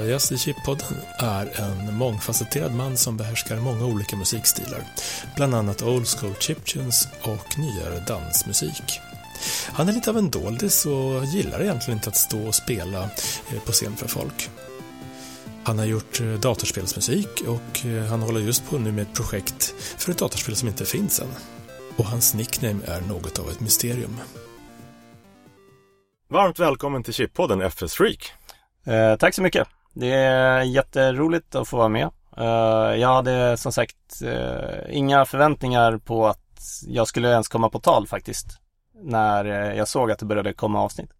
Nästa gäst i Chippodden är en mångfacetterad man som behärskar många olika musikstilar, bland annat old school chiptunes och nyare dansmusik. Han är lite av en doldis och gillar egentligen inte att stå och spela eh, på scen för folk. Han har gjort eh, datorspelsmusik och eh, han håller just på nu med ett projekt för ett datorspel som inte finns än. Och hans nickname är något av ett mysterium. Varmt välkommen till Chippodden FS Freak. Eh, tack så mycket. Det är jätteroligt att få vara med. Eh, jag hade som sagt eh, inga förväntningar på att jag skulle ens komma på tal faktiskt. När eh, jag såg att det började komma avsnitt.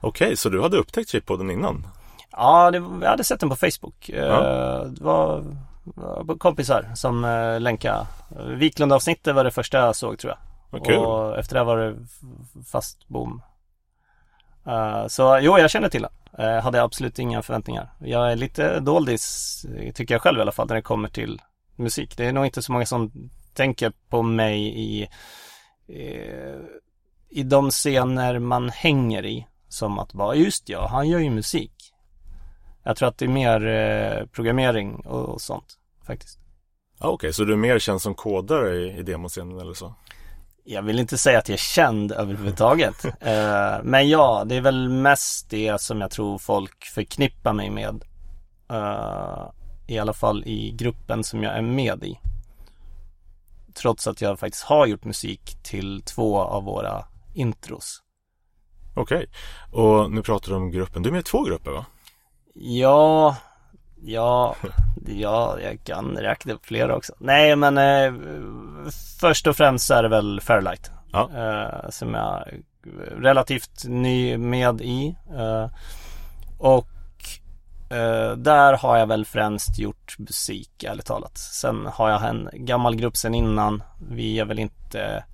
Okej, så du hade upptäckt Chippodden innan? Ja, det, jag hade sett den på Facebook. Ja. Det var, kompisar som länkade. Wiklund-avsnittet var det första jag såg tror jag. Vad kul. Och efter det var det fast bom. Eh, så jo, jag känner till honom. Eh, hade absolut inga förväntningar. Jag är lite doldis, eh, tycker jag själv i alla fall, när det kommer till musik. Det är nog inte så många som tänker på mig i, i de scener man hänger i. Som att bara, just ja, han gör ju musik. Jag tror att det är mer eh, programmering och, och sånt faktiskt. Ah, Okej, så du är mer känd som kodare i, i demoscenen eller så? Jag vill inte säga att jag är känd överhuvudtaget. eh, men ja, det är väl mest det som jag tror folk förknippar mig med. Eh, I alla fall i gruppen som jag är med i. Trots att jag faktiskt har gjort musik till två av våra intros. Okej, och nu pratar du om gruppen. Du är med i två grupper va? Ja, ja, ja, jag kan räkna upp flera också. Nej, men eh, först och främst så är det väl Fairlight. Ja. Eh, som jag är relativt ny med i. Eh, och eh, där har jag väl främst gjort musik, ärligt talat. Sen har jag en gammal grupp sen innan. Vi är väl inte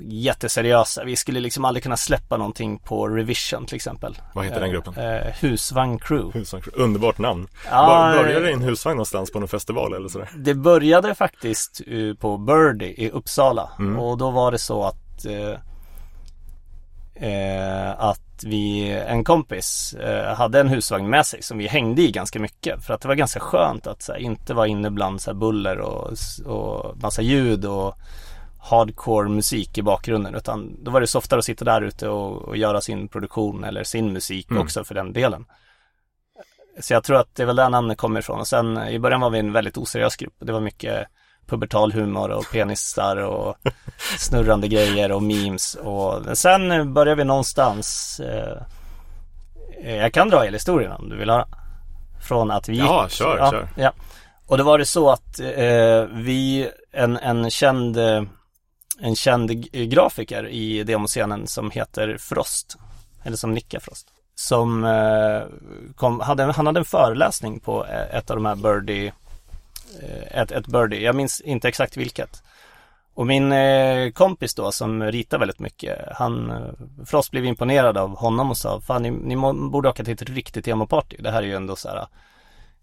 jätteseriösa. Vi skulle liksom aldrig kunna släppa någonting på Revision till exempel. Vad heter den gruppen? Eh, Husvagn Crew. Husvagn. Underbart namn. Var, började det i en husvagn någonstans på någon festival eller sådär? Det började faktiskt eh, på Birdie i Uppsala Mm. och då var det så att eh, eh, att vi, en kompis eh, hade en husvagn med sig som vi hängde i ganska mycket för att det var ganska skönt att så här, inte vara inne bland så här, buller och, och massa ljud och hardcore musik i bakgrunden utan då var det softare att sitta där ute och, och göra sin produktion eller sin musik Mm. också för den delen. Så jag tror att det är väl där namnet kommer ifrån och sen i början var vi en väldigt oseriös grupp. Det var mycket pubertal humor och penisar och snurrande grejer och memes och sen började vi någonstans eh, Jag kan dra hela historien om du vill höra Från att vi Ja, kör, ja, kör. Ja. Och då var det så att eh, vi, en, en känd eh, en känd grafiker i demoscenen som heter Frost Eller som nickar Frost Som eh, kom, hade, han hade en föreläsning på eh, ett av de här Birdie eh, ett, ett Birdie, jag minns inte exakt vilket och min kompis då som ritar väldigt mycket, han, Frost blev imponerad av honom och sa, fan ni, ni borde åka till ett riktigt temaparty. Det här är ju ändå så här,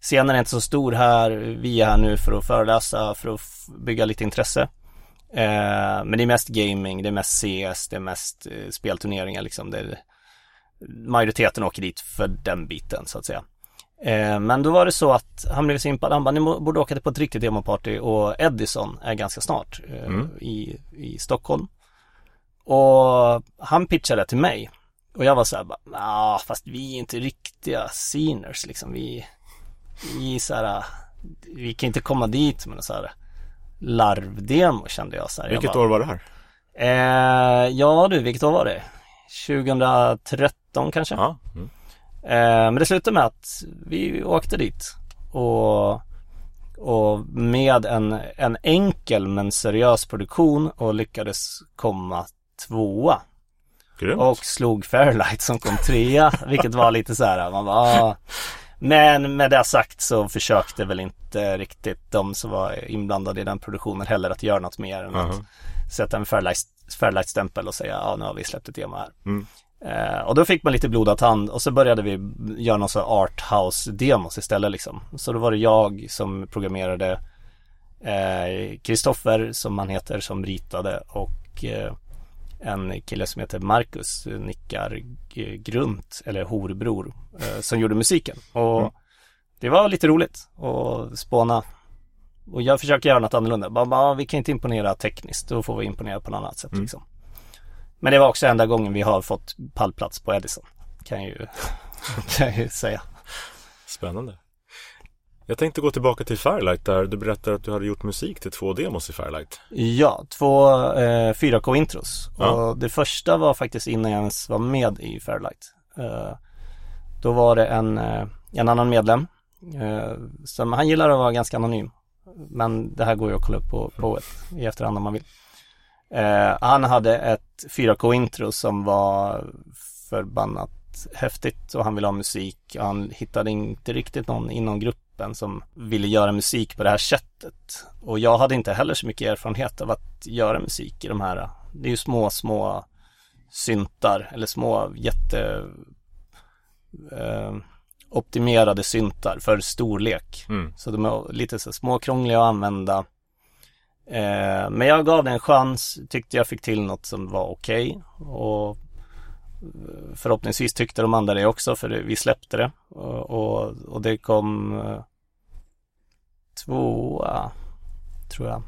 scenen är inte så stor här, vi är här nu för att föreläsa, för att bygga lite intresse. Eh, men det är mest gaming, det är mest CS, det är mest eh, spelturneringar liksom. Det är, majoriteten åker dit för den biten så att säga. Eh, men då var det så att han blev så impad, han bara, ni borde åka till på ett riktigt demoparty och Edison är ganska snart eh, Mm. i, i Stockholm. Och han pitchade till mig. Och jag var så här, bara, ah, fast vi är inte riktiga sceners liksom. Vi, vi så här, vi kan inte komma dit med så här larvdemo kände jag så här. Vilket jag bara, år var det här? Eh, ja du, vilket år var det? 2013 kanske? Ja. Mm. Eh, men det slutade med att vi åkte dit och, och med en, en enkel men seriös produktion och lyckades komma tvåa. Grymt. Och slog Fairlight som kom trea, vilket var lite så här, man bara, ah. Men med det sagt så försökte väl inte riktigt de som var inblandade i den produktionen heller att göra något mer än Aha. att sätta en Fairlight- Fairlight-stämpel och säga, ja nu har vi släppt ett demo här. Mm. Eh, och då fick man lite blodad tand och så började vi göra någon sån arthouse-demos istället liksom. Så då var det jag som programmerade, eh, Kristoffer som han heter som ritade och eh, en kille som heter Marcus Nickar Grunt, eller Horbror, eh, som gjorde musiken. Och mm. det var lite roligt att spåna. Och jag försöker göra något annorlunda. Bara, bara, vi kan inte imponera tekniskt, då får vi imponera på något annat sätt mm. liksom. Men det var också enda gången vi har fått pallplats på Edison. Kan ju, kan ju säga. Spännande. Jag tänkte gå tillbaka till Firelight där du berättade att du hade gjort musik till två demos i Firelight. Ja, två eh, 4K-intros. Ja. Och det första var faktiskt innan jag ens var med i Firelight. Eh, då var det en, eh, en annan medlem. Eh, som, han gillar att vara ganska anonym. Men det här går ju att kolla upp på Poet i efterhand om man vill. Eh, han hade ett 4K-intro som var förbannat häftigt och han ville ha musik han hittade inte riktigt någon inom gruppen som ville göra musik på det här sättet. Och jag hade inte heller så mycket erfarenhet av att göra musik i de här, det är ju små, små syntar eller små jätte eh, optimerade syntar för storlek. Mm. Så de är lite så småkrångliga att använda. Eh, men jag gav det en chans, tyckte jag fick till något som var okej. Okay. Och Förhoppningsvis tyckte de andra det också för vi släppte det och, och, och det kom eh, tvåa tror jag.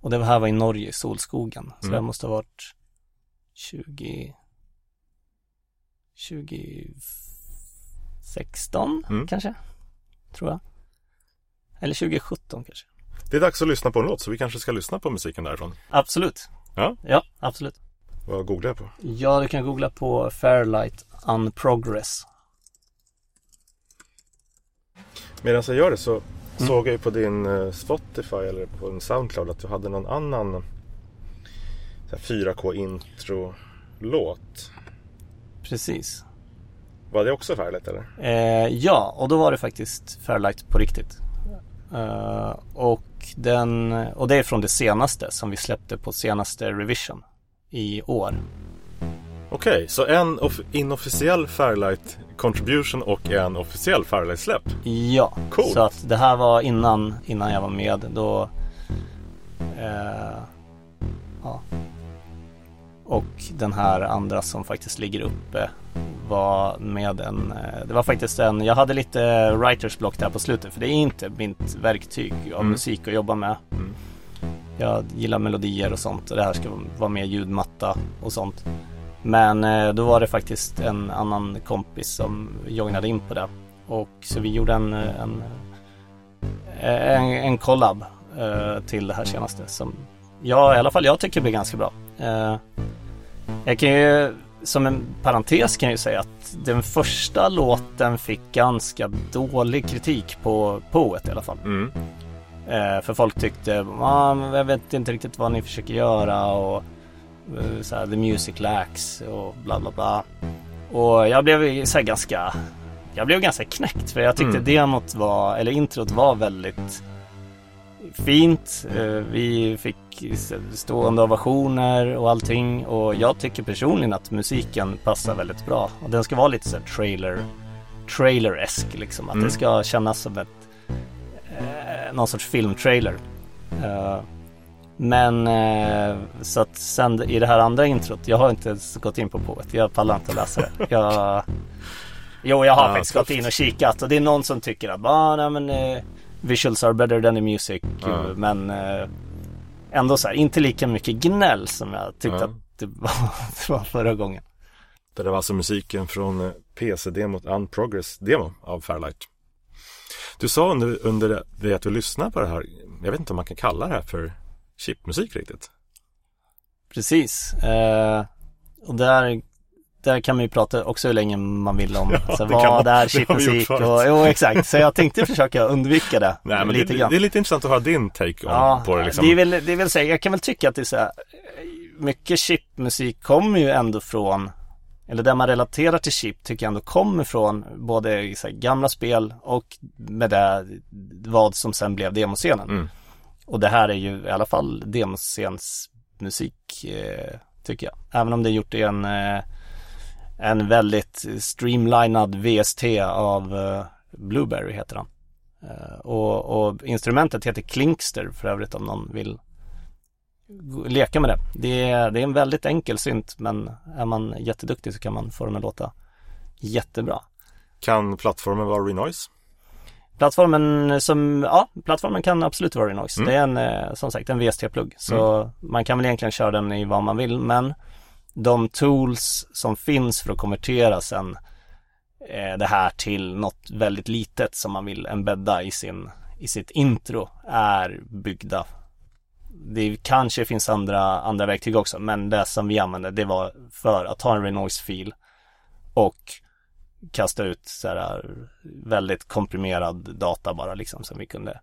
Och det här var i Norge, Solskogen. Så mm. det måste ha varit 20 2016 mm. kanske, tror jag. Eller 2017 kanske. Det är dags att lyssna på en låt så vi kanske ska lyssna på musiken därifrån. Absolut. Ja, ja absolut. Vad googlar jag på? Ja, du kan googla på Fairlight Unprogress. Medan jag gör det så mm. såg jag ju på din eh, Spotify eller på en Soundcloud att du hade någon annan 4K intro-låt. Precis. Var det också Fairlight eller? Eh, ja, och då var det faktiskt Fairlight på riktigt. Uh, och, den, och det är från det senaste som vi släppte på senaste revision i år. Okej, okay, så en inofficiell Fairlight contribution och en officiell Fairlight-släpp? Ja, cool. så att det här var innan, innan jag var med. Då, eh, ja. Och den här andra som faktiskt ligger uppe var med en, eh, det var faktiskt en, jag hade lite writers block där på slutet för det är inte mitt verktyg av mm. musik att jobba med. Mm. Jag gillar melodier och sånt och det här ska vara mer ljudmatta och sånt. Men eh, då var det faktiskt en annan kompis som joinade in på det. Och så vi gjorde en, eh, en, eh, en, en collab till det här senaste som jag i alla fall jag tycker blir ganska bra. Jag kan ju som en parentes kan jag ju säga att den första låten fick ganska dålig kritik på Poet i alla fall. Mm. För folk tyckte, ah, jag vet inte riktigt vad ni försöker göra och så här, the music lacks och bla bla bla. Och jag blev så ganska, jag blev ganska knäckt för jag tyckte mm. demot var, eller introt var väldigt fint. Eh, vi fick stående ovationer och allting och jag tycker personligen att musiken passar väldigt bra. Och den ska vara lite så trailer, trailer-esk liksom. Att mm. det ska kännas som ett någon sorts filmtrailer. Men uh, så att sen i det här andra introt, jag har inte ens gått in på Poet. Jag pallar inte att läsa det. Jag, jo, jag har ja, faktiskt gått in och kikat och det är någon som tycker att ah, nej, men, uh, visuals are better than the music. Ja. Men ändå så här, inte lika mycket gnäll som jag tyckte ja. att det var, det var förra gången. Det var alltså musiken från PC-demot Unprogress demo av Fairlight. Du sa under, under det att du lyssnar på det här, jag vet inte om man kan kalla det här för chipmusik riktigt. Precis. Eh, och där, där kan man ju prata också hur länge man vill om ja, så vad det är chipmusik och, jo exakt. Så jag tänkte försöka undvika det. Nej, men lite det, grann. det är lite intressant att höra din take om, ja, på det liksom. Det är väl, det är väl så jag kan väl tycka att det är så här, mycket chipmusik kommer ju ändå från eller där man relaterar till chip tycker jag ändå kommer från både gamla spel och med det vad som sen blev demoscenen. Mm. Och det här är ju i alla fall demoscens musik eh, tycker jag. Även om det är gjort i en, eh, en väldigt streamlinad VST av eh, Blueberry heter han. Eh, och, och, instrumentet heter Klinkster för övrigt om någon vill leka med det. Det är, det är en väldigt enkel synt men är man jätteduktig så kan man få den att låta jättebra. Kan plattformen vara Renoise? Plattformen som, ja, plattformen kan absolut vara Renoise. Mm. Det är en, eh, som sagt, en VST-plugg. Så man kan väl egentligen köra den i vad man vill, men de tools som finns för att konvertera sen eh, det här till något väldigt litet som man vill embedda i sin, i sitt intro är byggda. Det kanske finns andra, andra verktyg också, men det som vi använde, det var för att ta en Renoise-fil och kasta ut så här väldigt komprimerad data bara liksom som vi kunde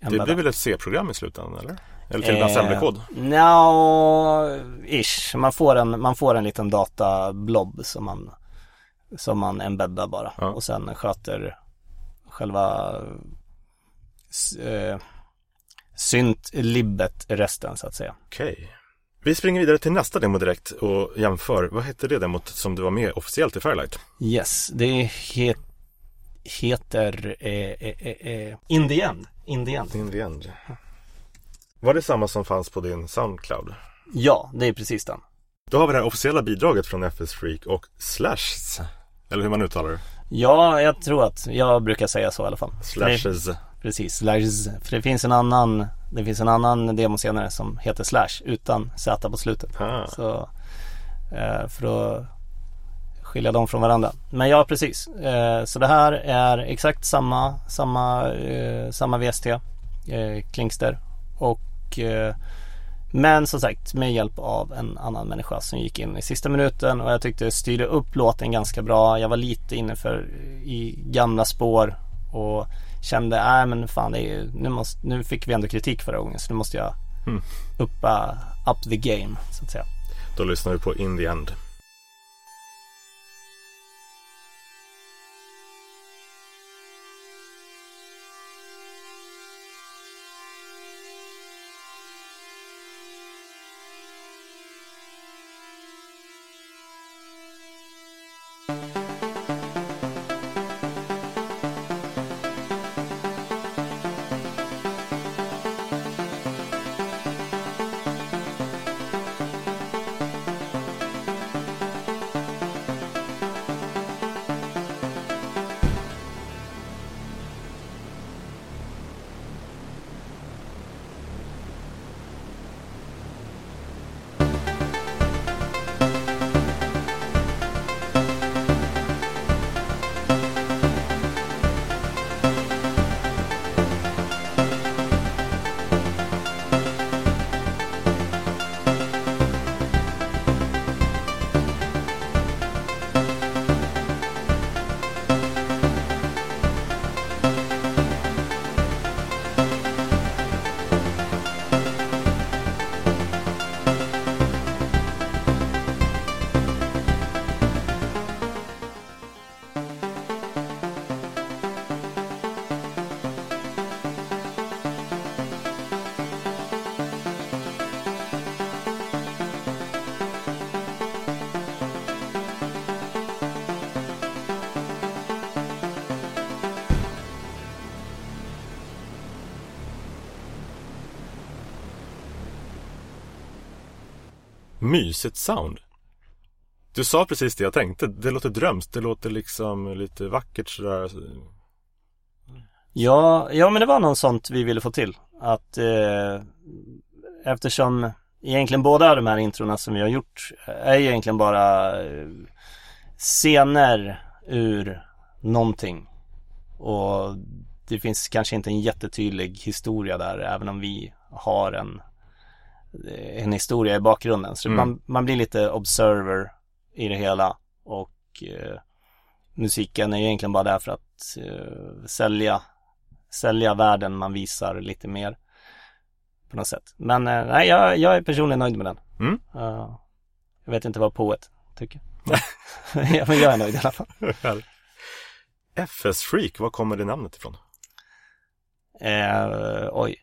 Det blir väl ett C-program i slutändan eller? Eller till Eh, assemblerkod? No, ish. Man får en, man får en liten datablob som man, som man embeddar bara. Ja. Och sen sköter själva eh, synt-libbet resten så att säga. Okej. Vi springer vidare till nästa demo direkt och jämför. Vad hette det demot som du var med officiellt i Firelight? Yes, det het, heter eh, eh, eh, eh, In the End. In the End. In the end. Var det samma som fanns på din Soundcloud? Ja, det är precis den. Då har vi det här officiella bidraget från FS Freak och Slashs. Eller hur man uttalar det. Ja, jag tror att jag brukar säga så i alla fall. Slashes. Precis, slash, för det finns en annan Det finns en annan demo senare som heter Slash utan Z på slutet. Ah. Så eh, För att skilja dem från varandra. Men ja precis. Eh, Så det här är exakt samma Samma, eh, samma VST Klingster. Och Men som sagt med hjälp av en annan människa som gick in i sista minuten. Och jag tyckte styrde upp låten ganska bra. Jag var lite inne för i gamla spår. Och kände, nej men fan det är, ju- nu, måste, nu fick vi ändå kritik förra gången så nu måste jag Mm. uppa, up the game så att säga. Då lyssnar vi på In the End. Mysigt sound. Du sa precis det jag tänkte. Det låter drömskt. Det låter liksom lite vackert sådär. Ja, ja men det var något sånt vi ville få till. Att eh, eftersom egentligen båda de här introna som vi har gjort är ju egentligen bara eh, scener ur någonting. Och det finns kanske inte en jättetydlig historia där även om vi har en, en historia i bakgrunden. Så Mm. man, man blir lite observer i det hela. Och eh, musiken är egentligen bara där för att eh, sälja sälja världen man visar lite mer på något sätt. Men eh, nej, jag, jag är personligen nöjd med den. Mm. Eh, jag vet inte vad poet tycker. ja, men jag är nöjd i alla fall. FS Freak, var kommer det namnet ifrån? Eh, oj.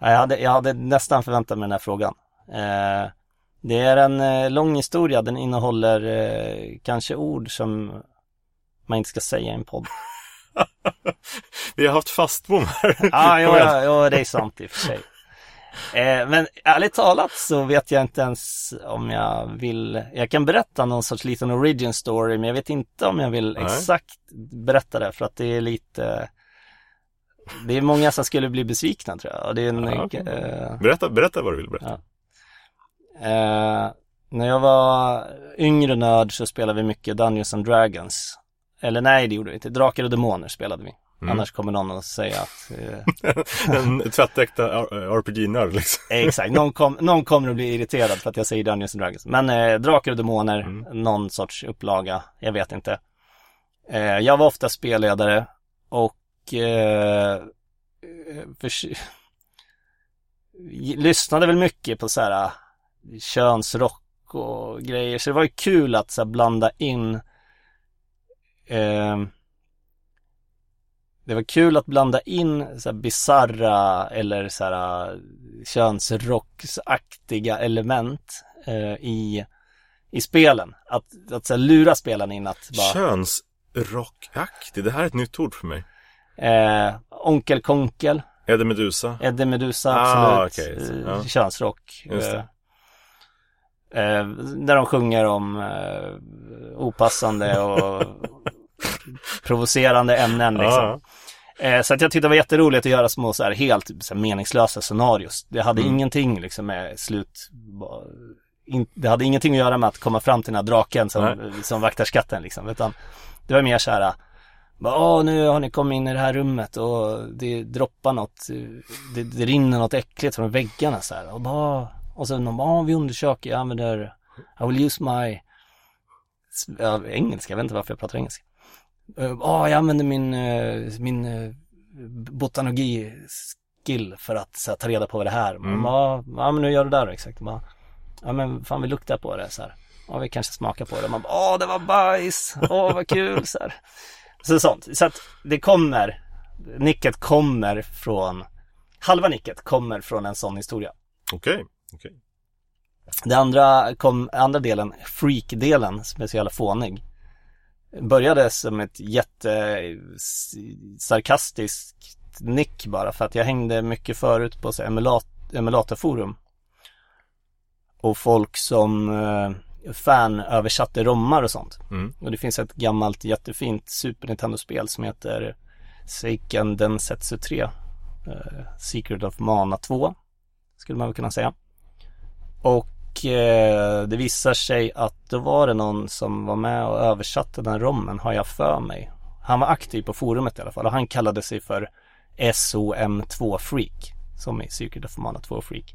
Ja, Jag hade, jag hade nästan förväntat mig den här frågan. Eh, det är en eh, lång historia. Den innehåller eh, kanske ord som man inte ska säga i en podd. Vi har haft fastbom här. ah, igen. ja, det är sant i och för sig. Men ärligt talat så vet jag inte ens om jag vill, jag kan berätta någon sorts liten origin story men jag vet inte om jag vill Nej. exakt berätta det för att det är lite Det är många som skulle bli besvikna tror jag och det är en, Ja, eh, Berätta, berätta vad du vill berätta. Eh, när jag var yngre nörd så spelade vi mycket Dungeons and Dragons. Eller nej, det gjorde vi inte. Drakar och Demoner spelade vi. Mm. Annars kommer någon att säga att eh, en tvättäkta RPG-nörd liksom. Exakt, någon, kom, någon kommer att bli irriterad för att jag säger Dungeons and Dragons. Men eh, Drakar och Demoner, Mm. någon sorts upplaga, jag vet inte. Eh, jag var ofta spelledare och eh, eh för, lyssnade väl mycket på så här eh, könsrock och grejer. Så det var ju kul att så här, blanda in eh, det var kul att blanda in så här bizarra eller så här eh, könsrocksaktiga element eh, i, i spelen. Att, att så här, lura spelen in att bara Könsrockaktig, det här är ett nytt ord för mig eh, Onkel Konkel, Eddie Medusa. Eddie Medusa, Ah, absolut. så, Eh, ja. Könsrock. Eh, eh, där de sjunger om eh, opassande och provocerande ämnen liksom. Ja, Eh, så att jag tyckte det var jätteroligt att göra små så här helt så här, meningslösa scenarios. Det hade Mm. ingenting liksom med slut. In, det hade ingenting att göra med att komma fram till den här draken som, som vaktar skatten liksom. Utan det var mer så här. Bara, Åh, nu har ni kommit in i det här rummet och det droppar något. eh, Det, det rinner något äckligt från väggarna så här. Och, bara, och någon bara, "Ja, vi undersöker, jag använder, I will use my ja, engelska, jag vet inte varför jag pratar engelska. Eh, Ja, jag använder min, eh, min uh, botanogi-skill för att så här, ta reda på vad det här. Mm. Bara, ja, men nu gör du det där exakt. Bara, ja, men fan vi luktar på det så här. Ja, vi kanske smakar på det. Man bara, åh, det var bajs. Åh, vad kul så här. Så sånt. Så att det kommer, nicket kommer från, halva nicket kommer från en sån historia. Okej, okej. Det andra, kom, andra delen, freak-delen, som är så jävla fånig. Började som ett jätte sarkastiskt nick bara för att jag hängde mycket förut på så emulat, emulatorforum. Och folk som eh, fan översatte rommar och sånt. Mm. Och det finns ett gammalt jättefint Super Nintendo-spel som heter Seiken Densetsu 3. Eh, Secret of Mana 2. Skulle man väl kunna säga. Och eh, det visar sig att då var det någon som var med och översatte den rommen, har jag för mig. Han var aktiv på forumet i alla fall och han kallade sig för SOM2 Freak. Som i Secret of Mana 2 Freak.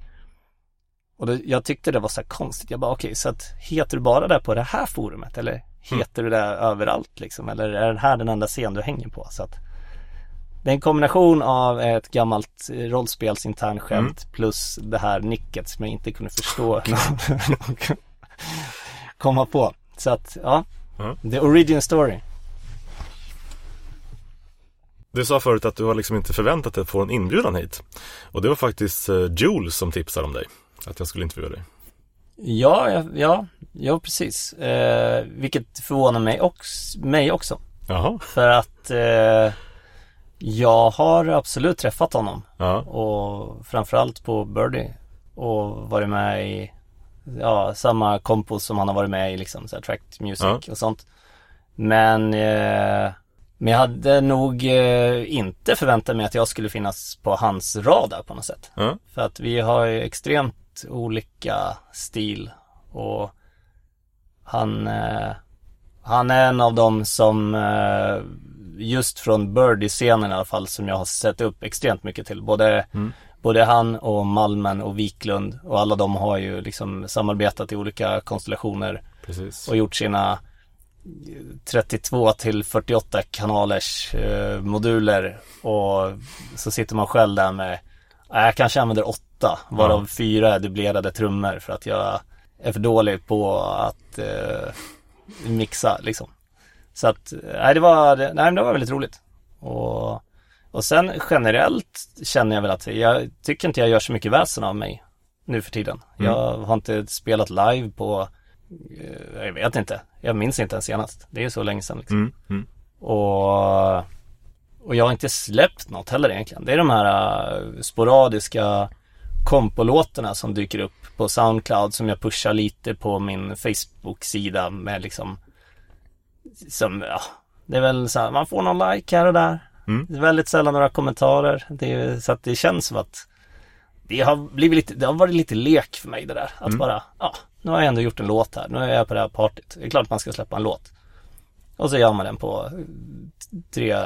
Och det, jag tyckte det var så här konstigt. Jag bara okej, så att heter du bara det på det här forumet eller heter du det överallt liksom? Eller är det här den enda scen du hänger på? Så att det är en kombination av ett gammalt eh, rollspelsintern skämt plus det här nicket som jag inte kunde förstå komma på. Så att, ja. Mm. The origin story. Du sa förut att du har liksom inte förväntat dig att få en inbjudan hit. Och det var faktiskt eh, Jules som tipsade om dig. Att jag skulle intervjua dig. Ja, ja, ja, ja precis. Eh, vilket förvånar mig också, mig också. Jaha. För att eh, jag har absolut träffat honom. Ja. Och framförallt på Birdie. Och varit med i ja, samma kompos som han har varit med i liksom, så här, tracked music Ja. och sånt. Men, eh, men jag hade nog eh, inte förväntat mig att jag skulle finnas på hans radar på något sätt. Ja. För att vi har ju extremt olika stil och han, eh, han är en av dem som eh, just från Birdie-scenen i alla fall som jag har sett upp extremt mycket till. Både, Mm. både han och Malmen och Wiklund och alla de har ju liksom samarbetat i olika konstellationer Precis. och gjort sina 32 till 48 kanalers eh, moduler och så sitter man själv där med, jag kanske använder åtta varav Ja. fyra är dubblerade trummor för att jag är för dålig på att eh, mixa liksom. Så att, nej det var, nej, men det var väldigt roligt. Och, och sen generellt känner jag väl att jag tycker inte jag gör så mycket väsen av mig nu för tiden. Mm. Jag har inte spelat live på Eh, Jag vet inte. Jag minns inte ens senast. Det är ju så länge sedan liksom. Mm. Mm. Och, och jag har inte släppt något heller egentligen. Det är de här eh, sporadiska kompolåtarna som dyker upp på Soundcloud som jag pushar lite på min Facebook-sida med liksom som, ja, det är väl så här, man får någon like här och där. Mm. Det är väldigt sällan några kommentarer. Det är, så att det känns som att det har blivit lite, det har varit lite lek för mig det där. Att Mm. bara, ja, nu har jag ändå gjort en låt här. Nu är jag på det här partyt. Det är klart man ska släppa en låt. Och så gör man den på eh, tre,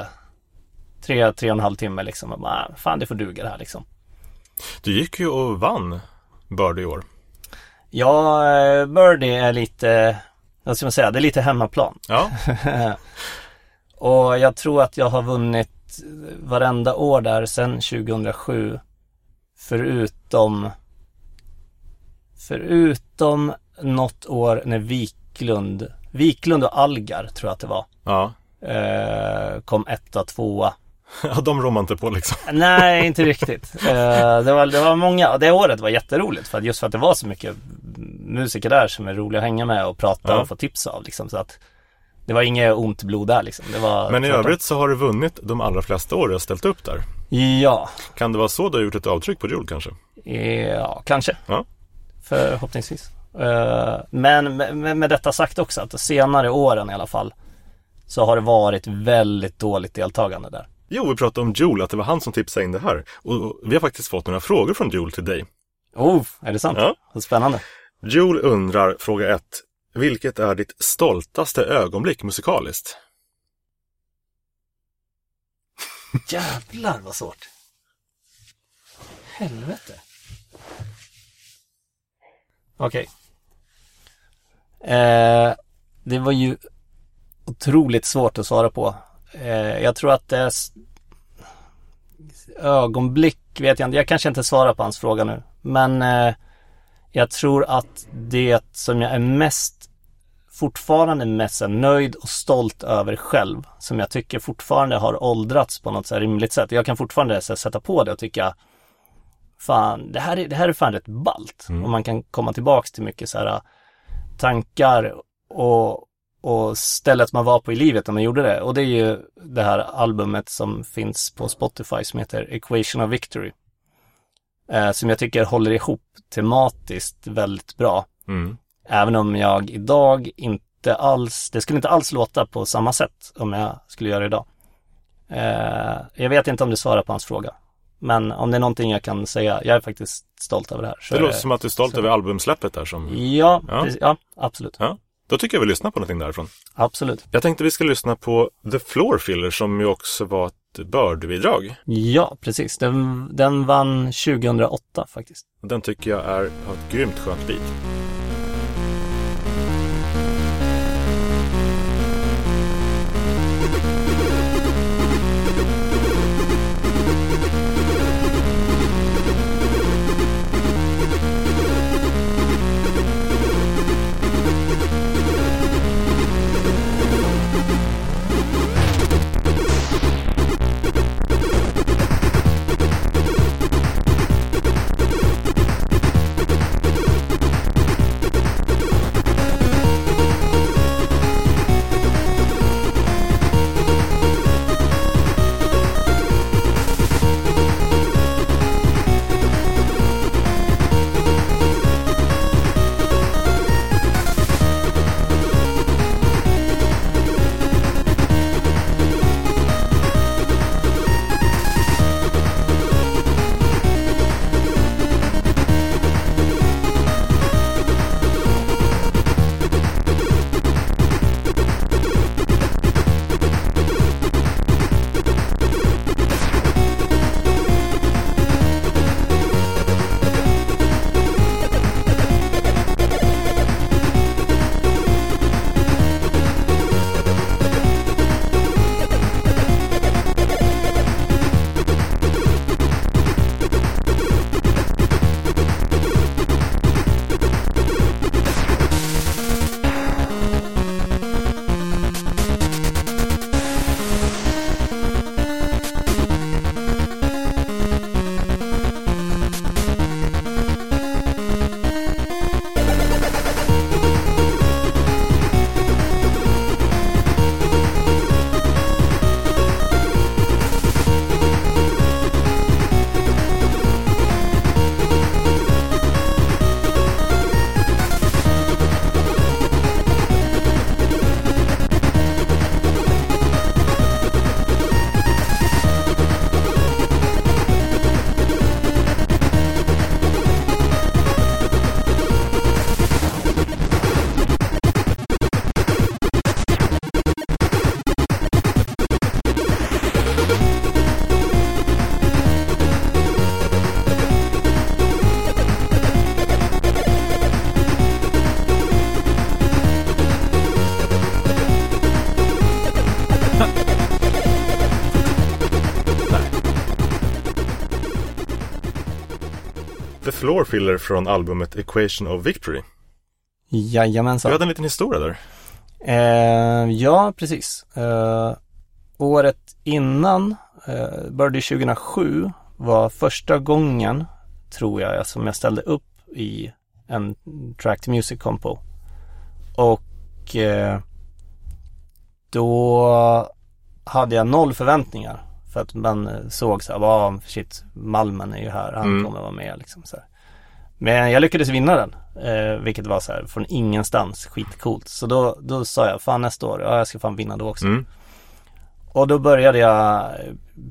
tre, tre och en halv timme liksom. Och bara, fan det får duga det här liksom. Du gick ju och vann Bird i år. Ja, eh, Birdie är lite, vad ska man säga, det är lite hemmaplan. Ja, och jag tror att jag har vunnit varenda år där sedan 2007. Förutom Förutom något år när Wiklund Wiklund och Algar tror jag att det var ja. eh, Kom etta, tvåa Ja, de rår man inte på liksom. Nej, inte riktigt eh, det, var, det var många, det året var jätteroligt för att just för att det var så mycket musiker där som är roliga att hänga med och prata Ja. och få tips av liksom så att Det var inget ont blod där liksom Men i övrigt så har du vunnit de allra flesta år du har ställt upp där. Ja, Kan det vara så du har gjort ett avtryck på Joule kanske? Ja, kanske. Ja. Förhoppningsvis. Eh, Men med, med- detta sagt också att senare åren i alla fall så har det varit väldigt dåligt deltagande där. Jo, vi pratade om Joule, att det var han som tipsade in det här. Och vi har faktiskt fått några frågor från Joule till dig. Oh, är det sant? Ja. Vad spännande. Joule undrar, fråga 1. Vilket är ditt stoltaste ögonblick musikaliskt? Jävlar vad svårt. Helvete. Okej. Eh, det var ju otroligt svårt att svara på. Eh, jag tror att s- ögonblick vet jag inte. Jag kanske inte svarar på hans fråga nu. Men eh, jag tror att det som jag är mest fortfarande mest nöjd och stolt över själv. Som jag tycker fortfarande har åldrats på något så här rimligt sätt. Jag kan fortfarande så här, sätta på det och tycka Fan, det här är, det här är fan rätt ballt. Och man kan komma tillbaks till mycket så här tankar och, och stället man var på i livet när man gjorde det. Och det är ju det här albumet som finns på Spotify som heter Equation of Victory. Eh, som jag tycker håller ihop tematiskt väldigt bra. Mm. Även om jag idag inte alls, det skulle inte alls låta på samma sätt om jag skulle göra det idag. Eh, jag vet inte om det svarar på hans fråga. Men om det är någonting jag kan säga, jag är faktiskt stolt över det här. Det är låter som att du är stolt så. över albumsläppet där som... Ja, Ja. precis, ja, absolut. Ja, då tycker jag vi lyssnar på någonting därifrån. Absolut. Jag tänkte vi ska lyssna på The Floor Filler som ju också var ett Bird-bidrag. Ja, precis. Den, den vann 2008 faktiskt. Den tycker jag är, ett grymt skönt beat. Floor filler från albumet Equation of Victory. Jajamensan. Du hade en liten historia där. Eh, ja, precis. Eh, året innan, eh, började 2007, var första gången, tror jag, som jag ställde upp i en Track to Music Compo. Och eh, då hade jag noll förväntningar. För att man såg så här, ah, shit, Malmen är ju här, han Mm. kommer vara med liksom så här. Men jag lyckades vinna den, eh, vilket var så här från ingenstans, skitcoolt. Så då, då sa jag, fan nästa år, ja jag ska fan vinna då också. Mm. Och då började jag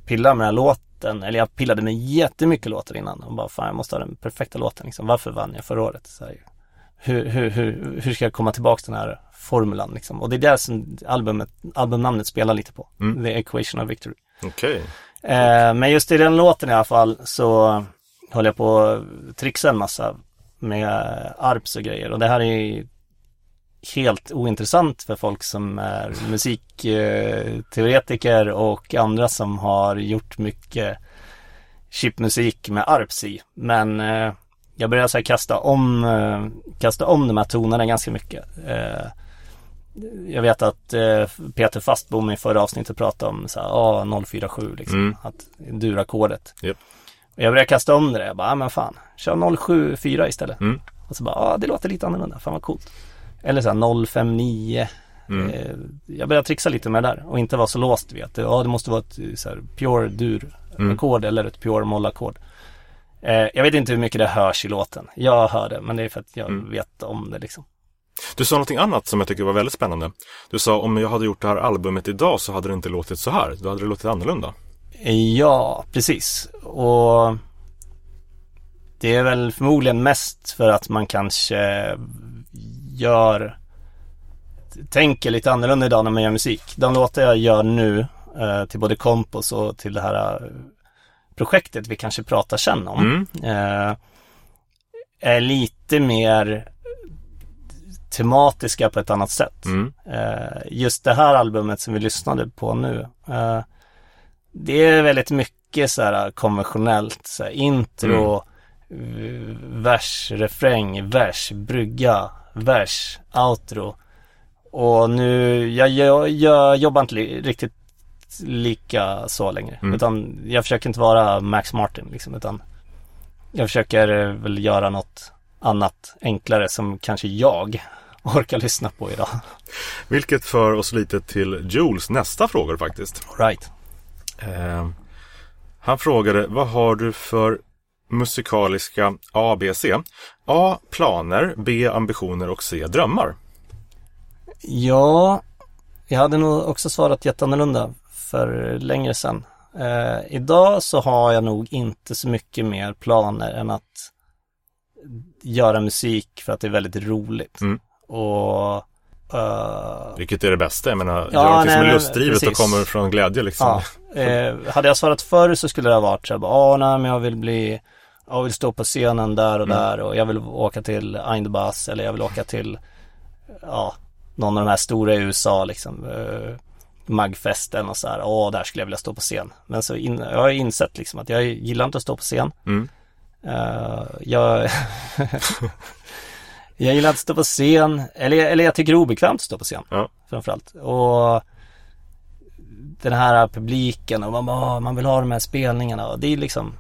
pilla med den här låten, eller jag pillade med jättemycket låtar innan och bara, fan jag måste ha den perfekta låten liksom. Varför vann jag förra året? Så här, hur, hur, hur, hur ska jag komma tillbaka till den här formulan liksom? Och det är det som albumet, albumnamnet spelar lite på. Mm. The Equation of Victory. Okej. Eh, men just i den låten i alla fall så höll jag på att trixa en massa med arps och grejer och det här är helt ointressant för folk som är musikteoretiker och andra som har gjort mycket chipmusik med arps i. Men eh, jag började så här kasta om, eh, kasta om de här tonerna ganska mycket. Eh, jag vet att eh, Peter Fastbom i förra avsnittet pratade om så här, ah, 047 liksom, Mm. att durackordet. Japp. Och jag började kasta om det, jag bara, ah, men fan, kör 074 istället. Mm. Och så bara, ah, det låter lite annorlunda, fan vad coolt. Eller så här 059. Mm. Eh, jag började trixa lite med det där och inte vara så låst vid att ja, det måste vara ett så här, pure dur-ackord eller ett pure moll-ackord. Eh, jag vet inte hur mycket det hörs i låten. Jag hör det, men det är för att jag Mm. vet om det liksom. Du sa någonting annat som jag tycker var väldigt spännande. Du sa om jag hade gjort det här albumet idag så hade det inte låtit så här. Då hade det låtit annorlunda. Ja, precis. Och det är väl förmodligen mest för att man kanske gör tänker lite annorlunda idag när man gör musik. De låtar jag gör nu eh, till både Kompos och till det här eh, projektet vi kanske pratar sen om. Mm. eh, är lite mer tematiska på ett annat sätt. Mm. Eh, just det här albumet som vi lyssnade på nu. Det är väldigt mycket så här konventionellt. Så här, intro, eh, vers, refräng, vers, brygga, vers, outro. Och nu, jag, jag, jag jobbar inte li, riktigt lika så längre. Mm. Utan jag försöker inte vara Max Martin liksom. Utan jag försöker väl göra något annat enklare som kanske jag orkar lyssna på idag. Vilket för oss lite till Jules nästa fråga faktiskt. All right. Eh, han frågade, vad har du för musikaliska A, B, C? A. Planer, B. Ambitioner och C. Drömmar. Ja, jag hade nog också svarat jätteannorlunda för längre sedan. Eh, idag så har jag nog inte så mycket mer planer än att göra musik för att det är väldigt roligt. Mm. Och eh, Vilket är det bästa? Jag menar, Ja, gör nej, som är lustdrivet och kommer från glädje liksom. Ja, eh, hade jag svarat förr så skulle det ha varit så här, "Ah, nej men jag vill bli, jag vill stå på scenen där och Mm. där och jag vill åka till Eindbass eller jag vill åka till, ja, någon av de här stora i USA liksom, eh, Magfesten och så här, åh där skulle jag vilja stå på scen. Men så in, jag har insett liksom att jag gillar inte att stå på scen. Mm. Eh, jag, jag gillar att stå på scen, eller, eller jag tycker det är obekvämt att stå på scen Ja. framförallt. Och den här publiken och man, bara, man vill ha de här spelningarna och det är liksom,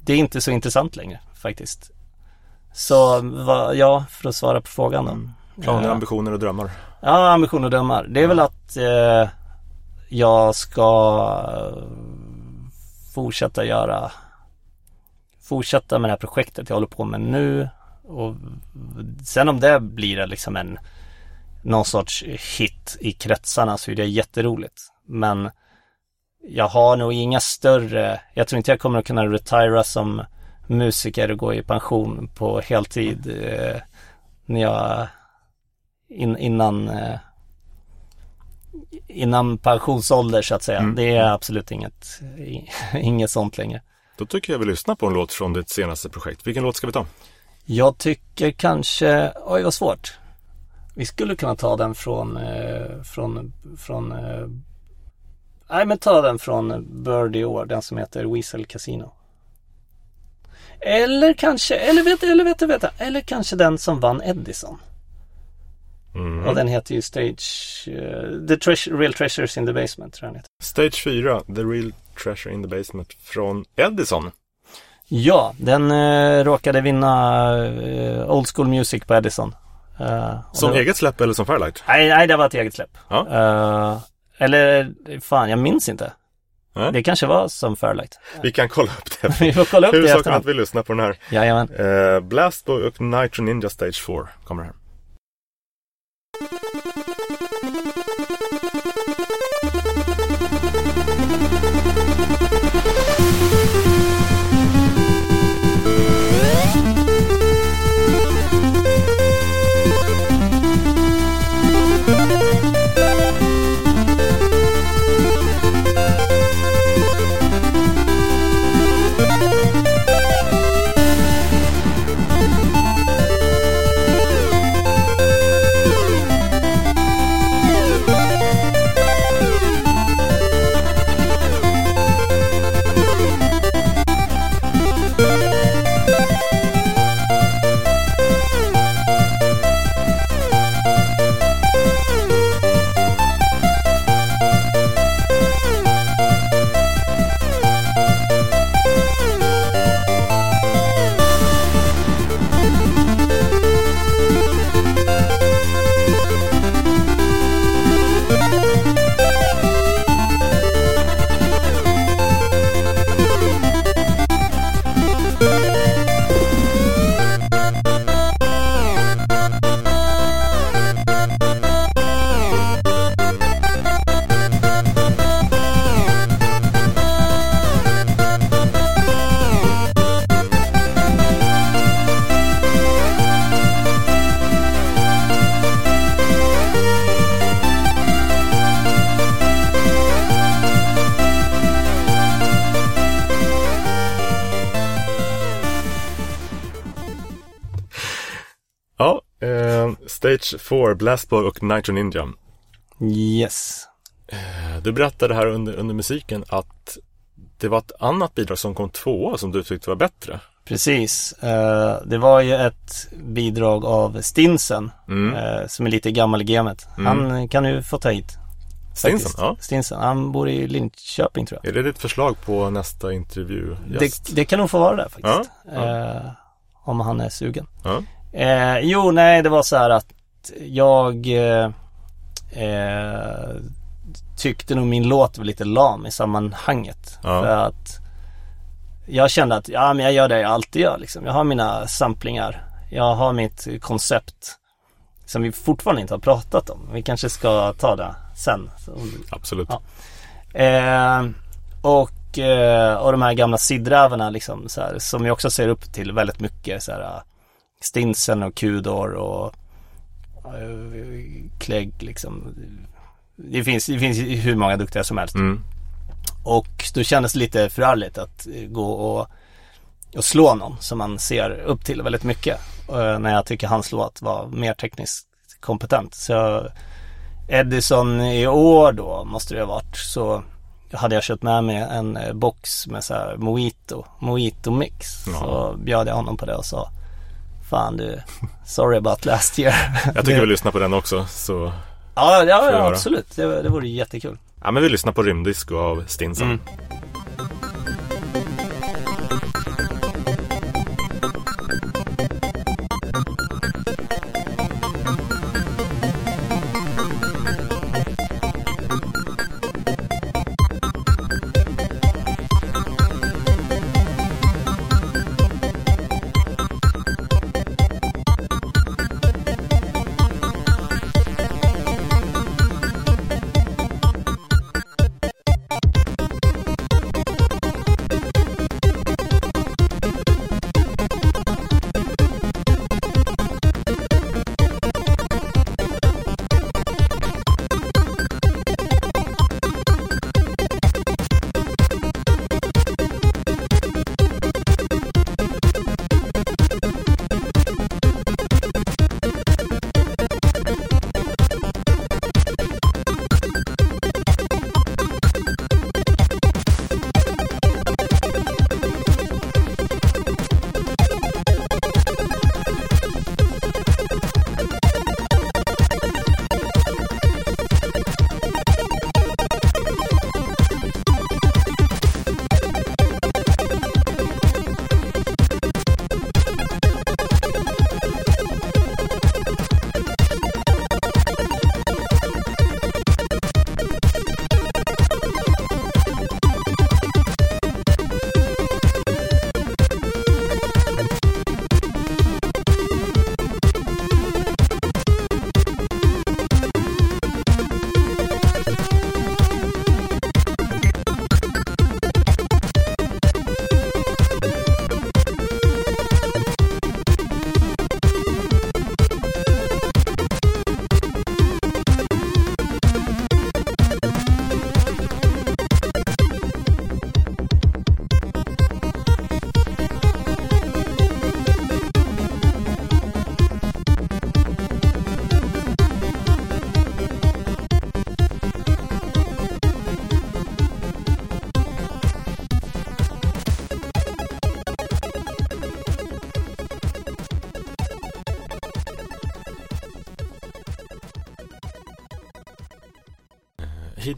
det är inte så intressant längre faktiskt. Så vad, ja, för att svara på frågan då. Planer, Eh, ambitioner och drömmar. Ja, ambitioner och drömmar. Det är väl att eh, jag ska eh, fortsätta göra fortsätta med det här projektet jag håller på med nu och sen om det blir liksom en någon sorts hit i kretsarna så är det jätteroligt. Men jag har nog inga större, jag tror inte jag kommer att kunna retira som musiker och gå i pension på heltid eh, när jag in, innan eh, innan pensionsålder så att säga. Mm. Det är absolut inget, inget sånt längre. Då tycker jag vi lyssnar på en låt från ditt senaste projekt. Vilken låt ska vi ta? Jag tycker kanske, oj vad svårt. Vi skulle kunna ta den från, eh, från, från, eh, nej men ta den från Bird i år, den som heter Weasel Casino. Eller kanske, eller vet eller vet vet eller kanske den som vann Edison. Mm. Och den heter ju Stage, uh, The Treasure, Real Treasures in the Basement tror jag den heter. Stage 4, The Real Treasure in the Basement från Edison. Ja, den uh, råkade vinna uh, Old School Music på Edison. som var... eget släpp eller som Fairlight? Nej, nej, det var ett eget släpp. Ja. Eller, fan, jag minns inte. Nej. Det kanske var som Fairlight. Vi kan kolla upp det. vi får kolla upp det Huvudsaken att vi lyssnar på den här. Jajamän. Uh, Blastboy och Nitro Ninja Stage 4 kommer här. LH4, Blastboy och Nitro Ninja. Yes. Eh, du berättade här under, under musiken att det var ett annat bidrag som kom tvåa som du tyckte var bättre. Precis. Eh, det var ju ett bidrag av Stinsen mm. Eh, som är lite gammal i gamet. Mm. Han kan ju få ta hit. Stinsen, ja. Stinsen, han bor i Linköping tror jag. Är det ditt förslag på nästa intervju? Det, det, kan nog få vara det faktiskt. Ja, ja. om han är sugen. Ja. Eh, jo, nej, det var så här att jag eh, eh, tyckte nog min låt var lite lam i sammanhanget. Ja. För att jag kände att, ja men jag gör det jag alltid gör liksom. Jag har mina samplingar. Jag har mitt koncept. Som vi fortfarande inte har pratat om. Vi kanske ska ta det sen. Absolut. Ja. Eh, och, eh, och de här gamla sidrävarna liksom så här, som jag också ser upp till väldigt mycket så här Stinsen och Kudor och Clegg liksom. Det finns, det finns hur många duktiga som helst. Mm. Och då kändes det lite förargligt att eh, gå och, och slå någon som man ser upp till väldigt mycket. Eh, när jag tycker hans låt var mer tekniskt kompetent. Så Edison i år då måste det ha varit så hade jag köpt med mig en eh, box med så här mojito, mojito mix. Ja. Så bjöd jag honom på det och sa Fan du, sorry about last year. Jag tycker vi lyssnar på den också. Så, Ja, ja, ja absolut. Det, det vore jättekul. ja men vi lyssnar på Rymddisco av Stinsen. Mm.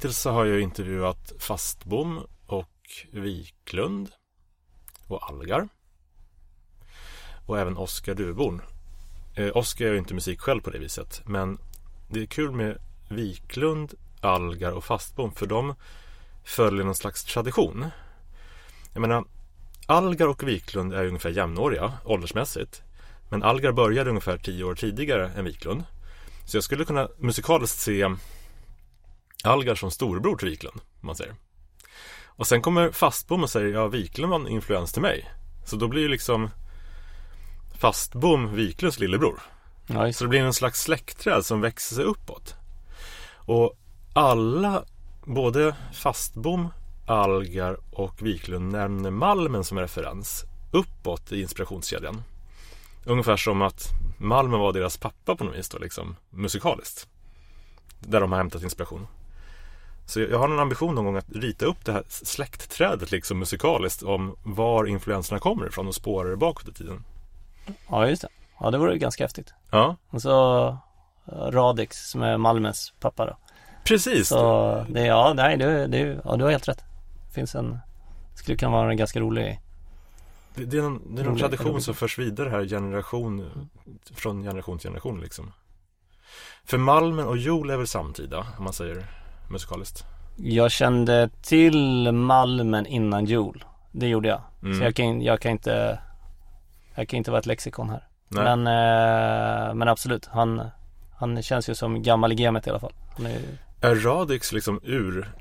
Hittills så har jag intervjuat Fastbom och Wiklund och Algar. Och även Oskar Duborn. Eh, Oskar gör ju inte musik själv på det viset. Men det är kul med Wiklund, Algar och Fastbom. För de följer någon slags tradition. Jag menar, Algar och Wiklund är ungefär jämnåriga åldersmässigt. Men Algar började ungefär tio år tidigare än Wiklund. Så jag skulle kunna musikaliskt se Algar som storbror till Wiklund, om man säger. Och sen kommer Fastbom och säger, ja Wiklund var en influens till mig. Så då blir ju liksom Fastbom Wiklunds lillebror. Ja, Så det blir en slags släktträd som växer sig uppåt. Och alla, både Fastbom, Algar och Wiklund nämner Malmen som referens uppåt i inspirationskedjan. Ungefär som att Malmen var deras pappa på något vis då, liksom musikaliskt. Där de har hämtat inspiration. Så jag har en ambition någon gång att rita upp det här släktträdet liksom musikaliskt om var influenserna kommer ifrån och spåra det bakåt i tiden. ja just det. Ja, det vore ganska häftigt. Ja, Och så eh, Radix som är Malmens pappa då. precis. Så det, ja, nej, det, det, ja, du har helt rätt. Det finns en, skulle kunna vara en ganska rolig, Det, det är någon, det är någon tradition som förs vidare här generation från generation till generation liksom. För Malmen och Joel är väl samtida om man säger musikaliskt. jag kände till Malmen innan jul. Det gjorde jag. Mm. Så jag kan, jag kan inte, jag kan inte vara ett lexikon här. Nej. Men, eh, men absolut, han, han känns ju som gammal i gamet i alla fall. Han är, ju- Är Radix liksom ur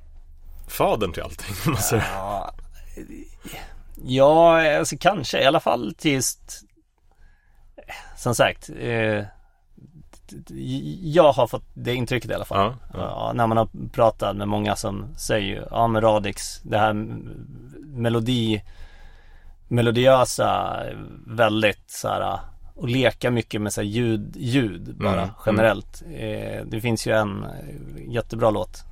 fadern till allting? Ja, ja, alltså kanske i alla fall tills, som sagt, eh, jag har fått det intrycket i alla fall. Ja, ja. Ja, när man har pratat med många som säger ja men Radix, det här melodi melodiösa, väldigt så här och leka mycket med så här ljud, ljud bara Mm, generellt. Eh, det finns ju en eh, jättebra låt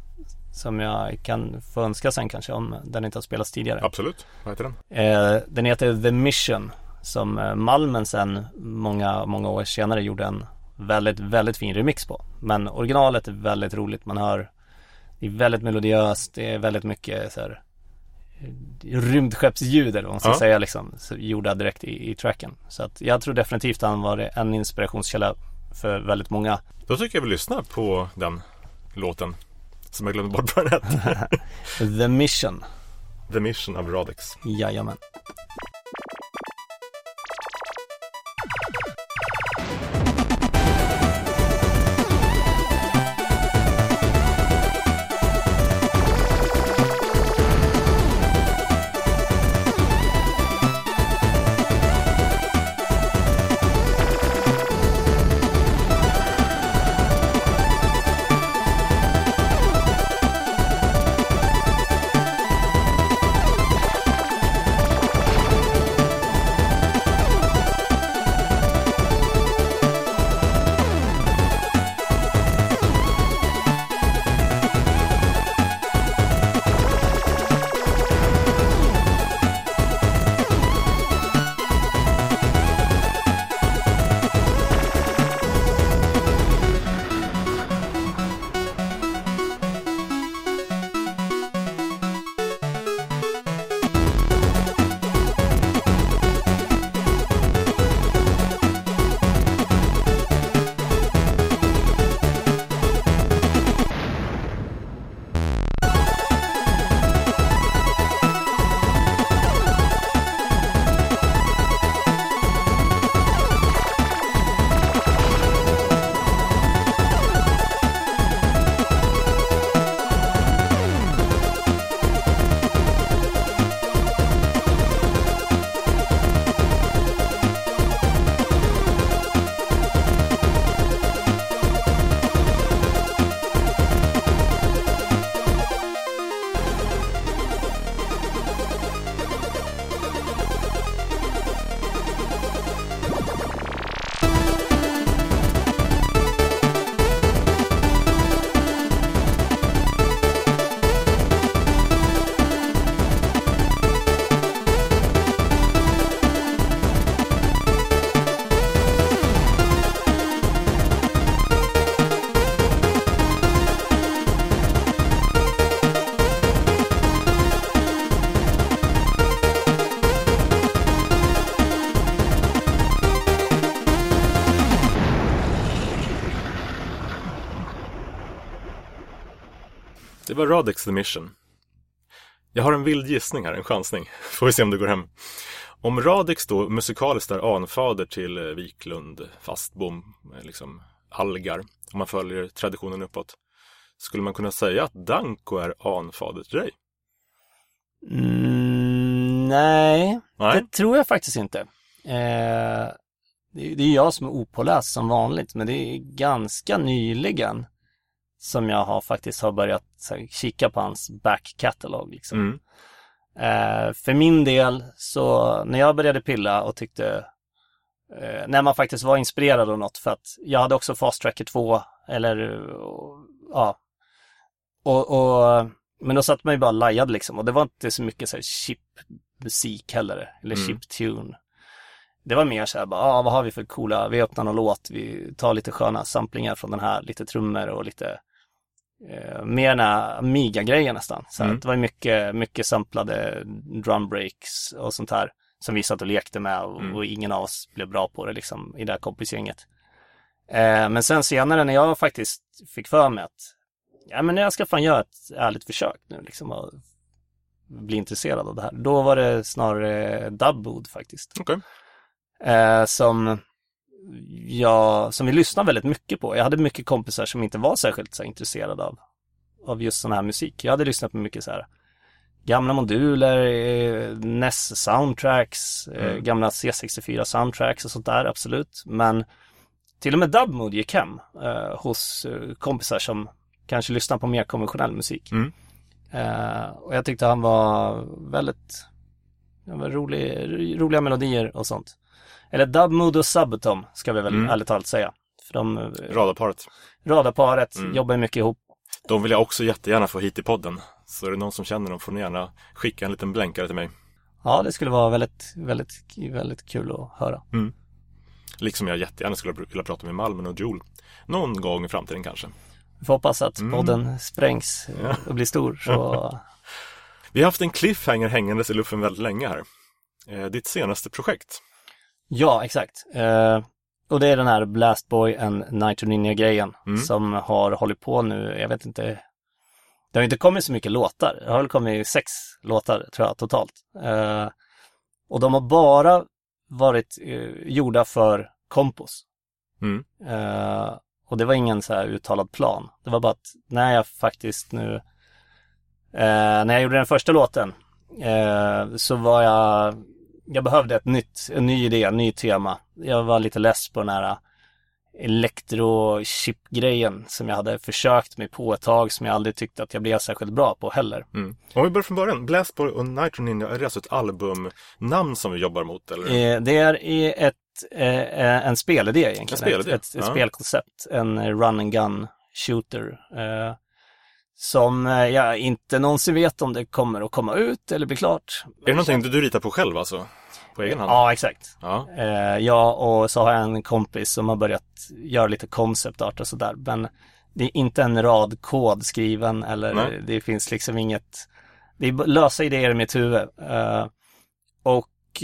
som jag kan få önska sen kanske om den inte har spelats tidigare. Absolut, vad heter den? Eh, den heter The Mission som Malmen sen många, många år senare gjorde en väldigt, väldigt fin remix på. Men originalet är väldigt roligt. Man hör, det är väldigt melodiöst, det är väldigt mycket så här rymdskeppsljud eller vad man ska Ja. säga liksom, gjorda direkt i, i tracken. Så att jag tror definitivt han var en inspirationskälla för väldigt många. Då tycker jag vi lyssnar på den låten. Som jag glömde bort vad den hette. The Mission, The Mission of Radix. jajamän. Var Radix The Mission. Jag har en vild gissning här, en chansning. Får vi se om det går hem. Om Radix då musikaliskt är anfader till eh, Wiklund, Fastbom, eh, liksom Algar, om man följer traditionen uppåt. Skulle man kunna säga att Danko är anfader till dig? Mm, nej, Nej. det tror jag faktiskt inte. Eh, det, det är jag som är opåläst som vanligt, men det är ganska nyligen som jag har faktiskt har börjat här, kika på hans back catalog. Liksom. Mm. Eh, för min del, så när jag började pilla och tyckte, eh, när man faktiskt var inspirerad av något, för att jag hade också Fast Tracker 2, eller och, ja, och, och, men då satt man ju bara lajad liksom, och det var inte så mycket så här chip-musik heller, eller Mm. chip-tune. Det var mer så här, bara, ah, vad har vi för coola, vi öppnar någon låt, vi tar lite sköna samplingar från den här, lite trummor och lite eh, mer den här Amiga-grejen nästan. Så Mm. att det var mycket, mycket samplade drum breaks och sånt här som vi satt och lekte med och, Mm. och ingen av oss blev bra på det liksom i det här kompisgänget. Eh, men sen senare när jag faktiskt fick för mig att ja men jag ska fan göra ett ärligt försök nu liksom och bli intresserad av det här. Då var det snarare Dubwood faktiskt. Okej. Eh, som jag, som vi lyssnade väldigt mycket på. Jag hade mycket kompisar som inte var särskilt så här, intresserade av, av just sån här musik. Jag hade lyssnat på mycket så här gamla moduler, eh, NES soundtracks, eh, Mm. gamla C64 soundtracks och sånt där, absolut. Men till och med Dubmode gick hem eh, hos eh, kompisar som kanske lyssnar på mer konventionell musik. Mm. Eh, och jag tyckte han var väldigt det var rolig, roliga melodier och sånt. Eller Dubmood och Subatom ska vi väl Mm. ärligt talat säga. För de, eh, Radarparet. radarparet Mm. jobbar mycket ihop. De vill jag också jättegärna få hit i podden. Så är det någon som känner dem får ni gärna skicka en liten blänkare till mig. Ja, det skulle vara väldigt, väldigt, väldigt kul att höra. Liksom jag jättegärna skulle vilja prata med Malmen och Joel. Någon gång i framtiden kanske. Vi får hoppas att Mm. podden sprängs Ja. och blir stor. Så Vi har haft en cliffhanger hängandes i luften väldigt länge här. Eh, ditt senaste projekt. Ja, exakt. Eh, och det är den här Blast Boy and Nitro Ninja-grejen Mm. som har hållit på nu, jag vet inte. Det har inte kommit så mycket låtar. Det har väl kommit sex låtar tror jag totalt. Eh, och de har bara varit eh, gjorda för kompos. Mm. Eh, och det var ingen så här uttalad plan. Det var bara att när jag faktiskt nu, eh, när jag gjorde den första låten, eh, så var jag, jag behövde ett nytt, en ny idé, en ny tema. Jag var lite less på den här elektro-chip-grejen som jag hade försökt mig på ett tag som jag aldrig tyckte att jag blev särskilt bra på heller. Mm. Om vi börjar från början. Blastboy och Nitro Ninja, är det alltså ett albumnamn som vi jobbar mot? Eller? Eh, det är ett, eh, en spelidé egentligen. En spelidé, Ett, ett, ett ja. spelkoncept, en run and gun shooter. Eh, som eh, jag inte någonsin vet om det kommer att komma ut eller bli klart. Är det någonting du, du ritar på själv alltså? På egen hand? Ja, exakt. Ja. Eh, jag och så har jag en kompis som har börjat göra lite concept art och sådär. Men det är inte en rad kod skriven eller Nej. det finns liksom inget, det är lösa idéer i mitt huvud. Eh, och,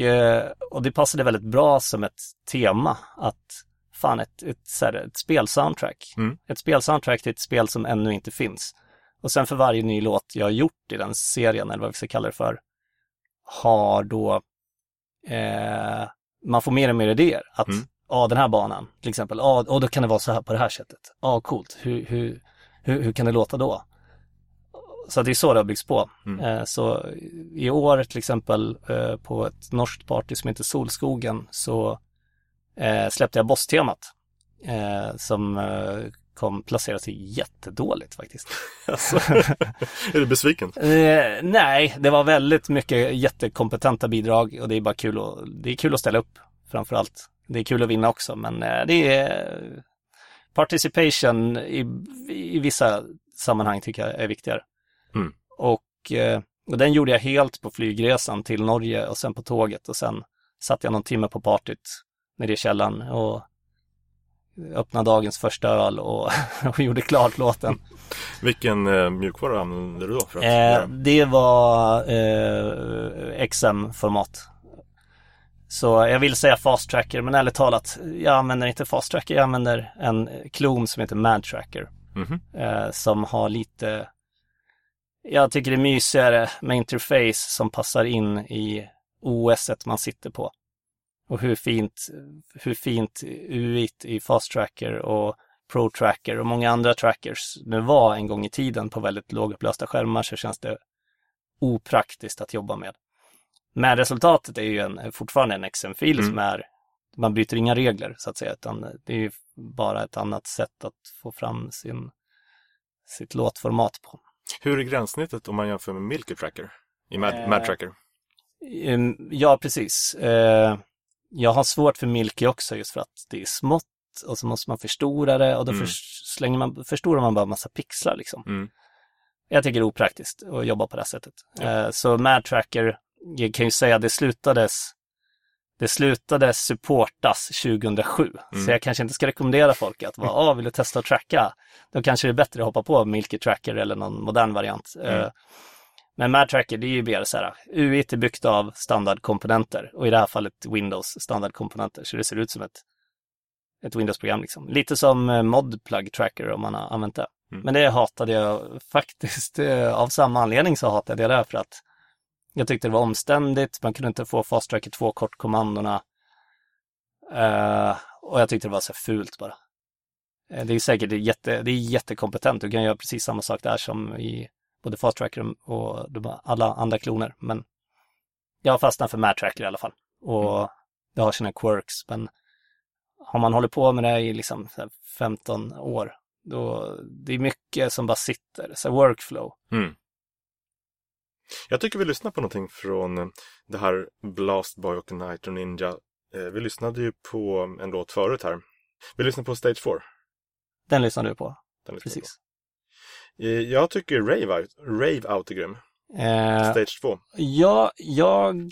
och det passade väldigt bra som ett tema att fan ett, ett, här, ett spelsoundtrack. Mm. Ett spelsoundtrack till ett spel som ännu inte finns. Och sen för varje ny låt jag har gjort i den serien, eller vad vi ska kalla det för, har då eh, man får mer och mer idéer. Att, Mm. ja den här banan till exempel, ja och då kan det vara så här på det här sättet. Ja coolt, hur, hur, hur, hur kan det låta då? Så det är så det har byggts på. Mm. Eh, så i år till exempel eh, på ett norskt party som heter Solskogen så eh, släppte jag Boss-temat. Eh, som eh, kom placera sig jättedåligt faktiskt. Alltså, är du besviken? Eh, nej, det var väldigt mycket jättekompetenta bidrag och det är bara kul att, det är kul att ställa upp framför allt. Det är kul att vinna också, men eh, det är participation i, i vissa sammanhang tycker jag är viktigare. Mm. Och, eh, och den gjorde jag helt på flygresan till Norge och sen på tåget och sen satt jag någon timme på partyt nere i källaren och öppnade dagens första öl och, och gjorde klart låten. Vilken eh, mjukvara använder du då? För att Eh, det var eh, XM-format. Så jag vill säga fast tracker, men ärligt talat, jag använder inte fast tracker, jag använder en klon som heter Mad Tracker. Mhm. Eh, som har lite, Jag tycker det är mysigare med interface som passar in i OS man sitter på. Och hur fint, hur fint UIT i Fast Tracker och Pro Tracker och många andra trackers nu var en gång i tiden på väldigt lågupplösta skärmar så känns det opraktiskt att jobba med. Men resultatet är ju en, fortfarande en XM-fil mm. som är, man byter inga regler så att säga, utan det är ju bara ett annat sätt att få fram sin, sitt låtformat på. Hur är gränssnittet om man jämför med Milky Tracker i Mad, eh, Mad Tracker? Ehm, ja, precis. Eh, jag har svårt för Milky också just för att det är smått och så måste man förstora det och då mm. slänger man, förstorar man bara massa pixlar liksom. Mm. Jag tycker det är opraktiskt att jobba på det här sättet. Ja. Eh, så Mad Tracker, jag kan ju säga att det slutades det slutade supportas 2007, mm. så jag kanske inte ska rekommendera folk att vara, ah, vill du testa att tracka? Då kanske det är bättre att hoppa på Milky Tracker eller någon modern variant. Mm. Men Mad Tracker, det är ju mer så här, UIT är byggt av standardkomponenter och i det här fallet Windows standardkomponenter, så det ser ut som ett, ett Windows-program liksom. Lite som eh, Mod Plug Tracker om man har använt det. Mm. Men det hatade jag faktiskt, eh, av samma anledning så hatade jag det för att jag tyckte det var omständigt, man kunde inte få Fast Tracker 2 kortkommandona. Uh, och jag tyckte det var så fult bara. Det är säkert jätte, det är jättekompetent, du kan göra precis samma sak där som i både Fast Tracker och alla andra kloner. Men jag fastnar för Mad Tracker i alla fall. Och mm. det har sina quirks, men har man hållit på med det i liksom 15 år, då det är mycket som bara sitter, så workflow. Mm. Jag tycker vi lyssnar på någonting från eh, det här Blast Boy och Nitro Ninja. Eh, vi lyssnade ju på en låt förut här. Vi lyssnar på Stage 4. Den lyssnade du på? Den Precis. Eh, jag tycker Rave, Rave Out är grym. Eh, Stage 2. Ja, jag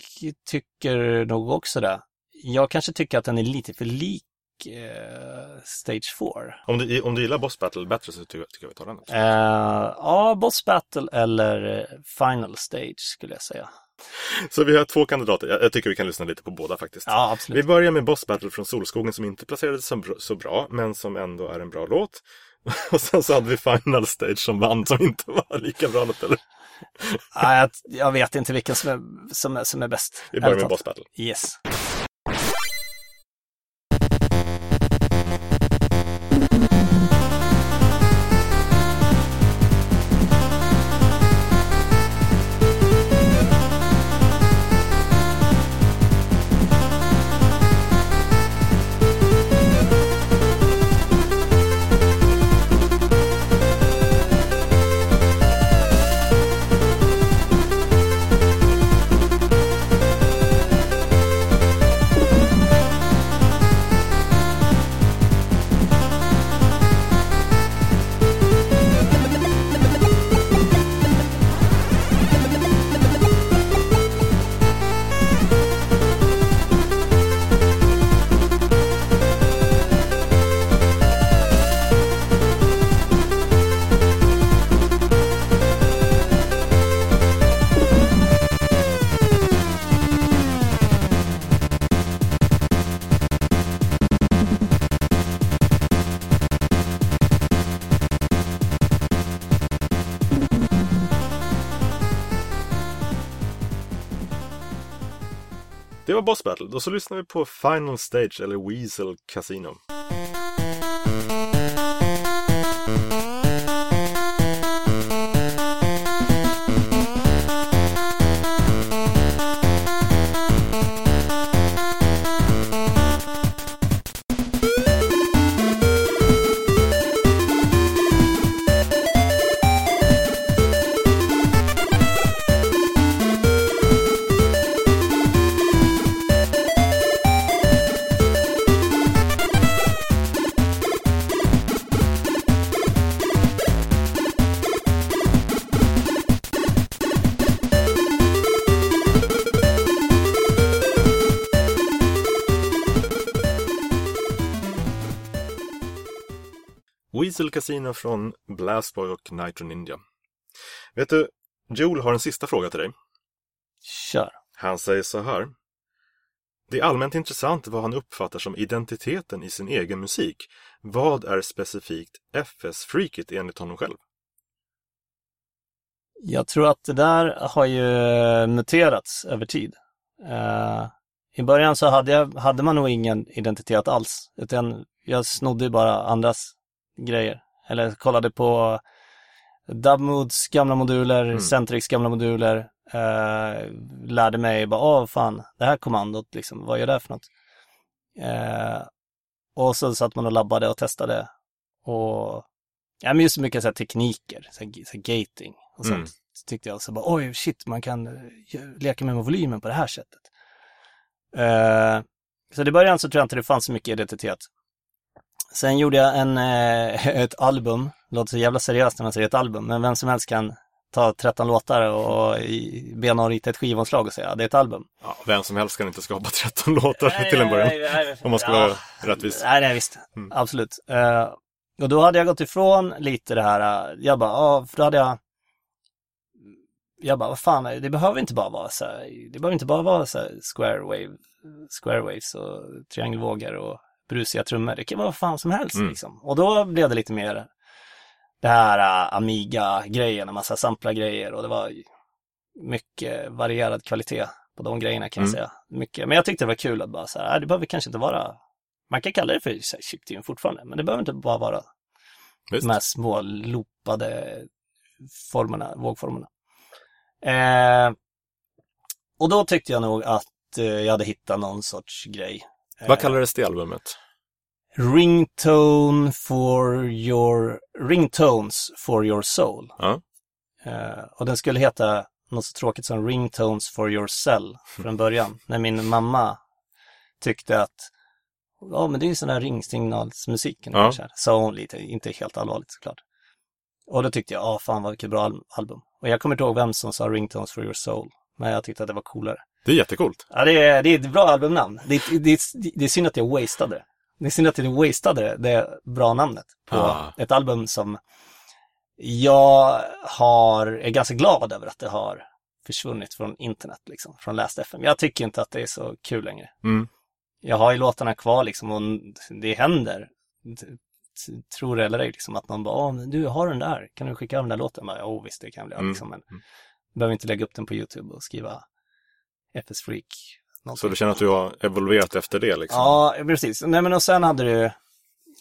tycker nog också det. Jag kanske tycker att den är lite för lik eh, Stage 4. Om du, om du gillar Boss Battle bättre så tycker jag vi tar den. Eh, ja, Boss Battle eller Final Stage skulle jag säga. Så vi har två kandidater. Jag, jag, tycker vi kan lyssna lite på båda faktiskt. Ja, absolut. Vi börjar med Boss Battle från Solskogen som inte placerades så, så bra, men som ändå är en bra låt. Och sen så hade vi Final Stage som vann, som inte var lika bra låt, eller? Nej, jag, jag, vet inte vilken som är, som är, som är bäst. Vi börjar med Boss Battle. Yes. Var Boss Battle. Då så lyssnar vi på Final Stage eller Weasel Casino. Weasel Casino från Blastboy och Nitro Ninja. Vet du, Joel har en sista fråga till dig. Kör. Han säger så här. Det är allmänt intressant vad han uppfattar som identiteten i sin egen musik. Vad är specifikt FS-freaket enligt honom själv? Jag tror att det där har ju muterats över tid. Uh, I början så hade, jag, hade man nog ingen identitet alls, utan jag snodde bara andras grejer. Eller kollade på Dubmoods gamla moduler, mm. Centrix gamla moduler, uh, lärde mig bara, åh fan, det här kommandot liksom, vad gör det för något? Uh, och så satt man och labbade och testade och ja, men just mycket så här tekniker, så här, så här gating och sånt. Mm. Tyckte jag så bara, oj shit, man kan uh, leka med volymen på det här sättet. Uh, så i början så tror jag inte det fanns så mycket identitet. Sen gjorde jag en, uh, ett album, låter så jävla seriöst när man säger ett album, men vem som helst kan ta 13 låtar och be någon rita ett skivomslag och säga det är ett album. Ja, vem som helst kan inte skapa 13 låtar nej, till en början. Nej, nej, om man ska ja, vara rättvis. Nej, nej visst. Mm. Absolut. Uh, och då hade jag gått ifrån lite det här, uh, jag bara, ja, för då hade jag jag bara, vad fan, det behöver inte bara vara så här, det behöver inte bara vara så här square wave, square waves och triangelvågor och brusiga trummor. Det kan vara vad fan som helst mm. liksom. Och då blev det lite mer det här uh, Amiga-grejen, en massa sampla-grejer och det var mycket varierad kvalitet på de grejerna kan jag mm. säga. Mycket. Men jag tyckte det var kul att bara så här, äh, det behöver kanske inte vara, man kan kalla det för chiptune fortfarande, men det behöver inte bara vara Visst. de här små loopade formerna, vågformerna. Eh, och då tyckte jag nog att eh, jag hade hittat någon sorts grej. Vad kallades det albumet? Ringtone for your, Ringtones for your soul. Ja. Uh, och den skulle heta något så tråkigt som Ringtones for your cell från början. när min mamma tyckte att ja men det är ju sån där ringsignalsmusik. Ja. Sa hon lite, inte helt allvarligt såklart. Och då tyckte jag, ja fan vad vilket bra album. Och jag kommer inte ihåg vem som sa Ringtones for your soul. Men jag tyckte att det var coolare. Det är jättecoolt. Ja, det är, det är ett bra albumnamn. Det, det, det, det är synd att jag wastade det. Det är synd att jag wastade det bra namnet på ah. ett album som jag har, är ganska glad över att det har försvunnit från internet, liksom, från Last FM. Jag tycker inte att det är så kul längre. Mm. Jag har ju låtarna kvar liksom och det händer, tror det eller ej, liksom, att någon bara, du har den där, kan du skicka den där låten? Ja, oh, visst det kan jag mm. liksom, men behöver inte lägga upp den på YouTube och skriva FS Freak Någonting. Så du känner att du har evolverat efter det liksom? Ja, precis. Nej men och sen hade du,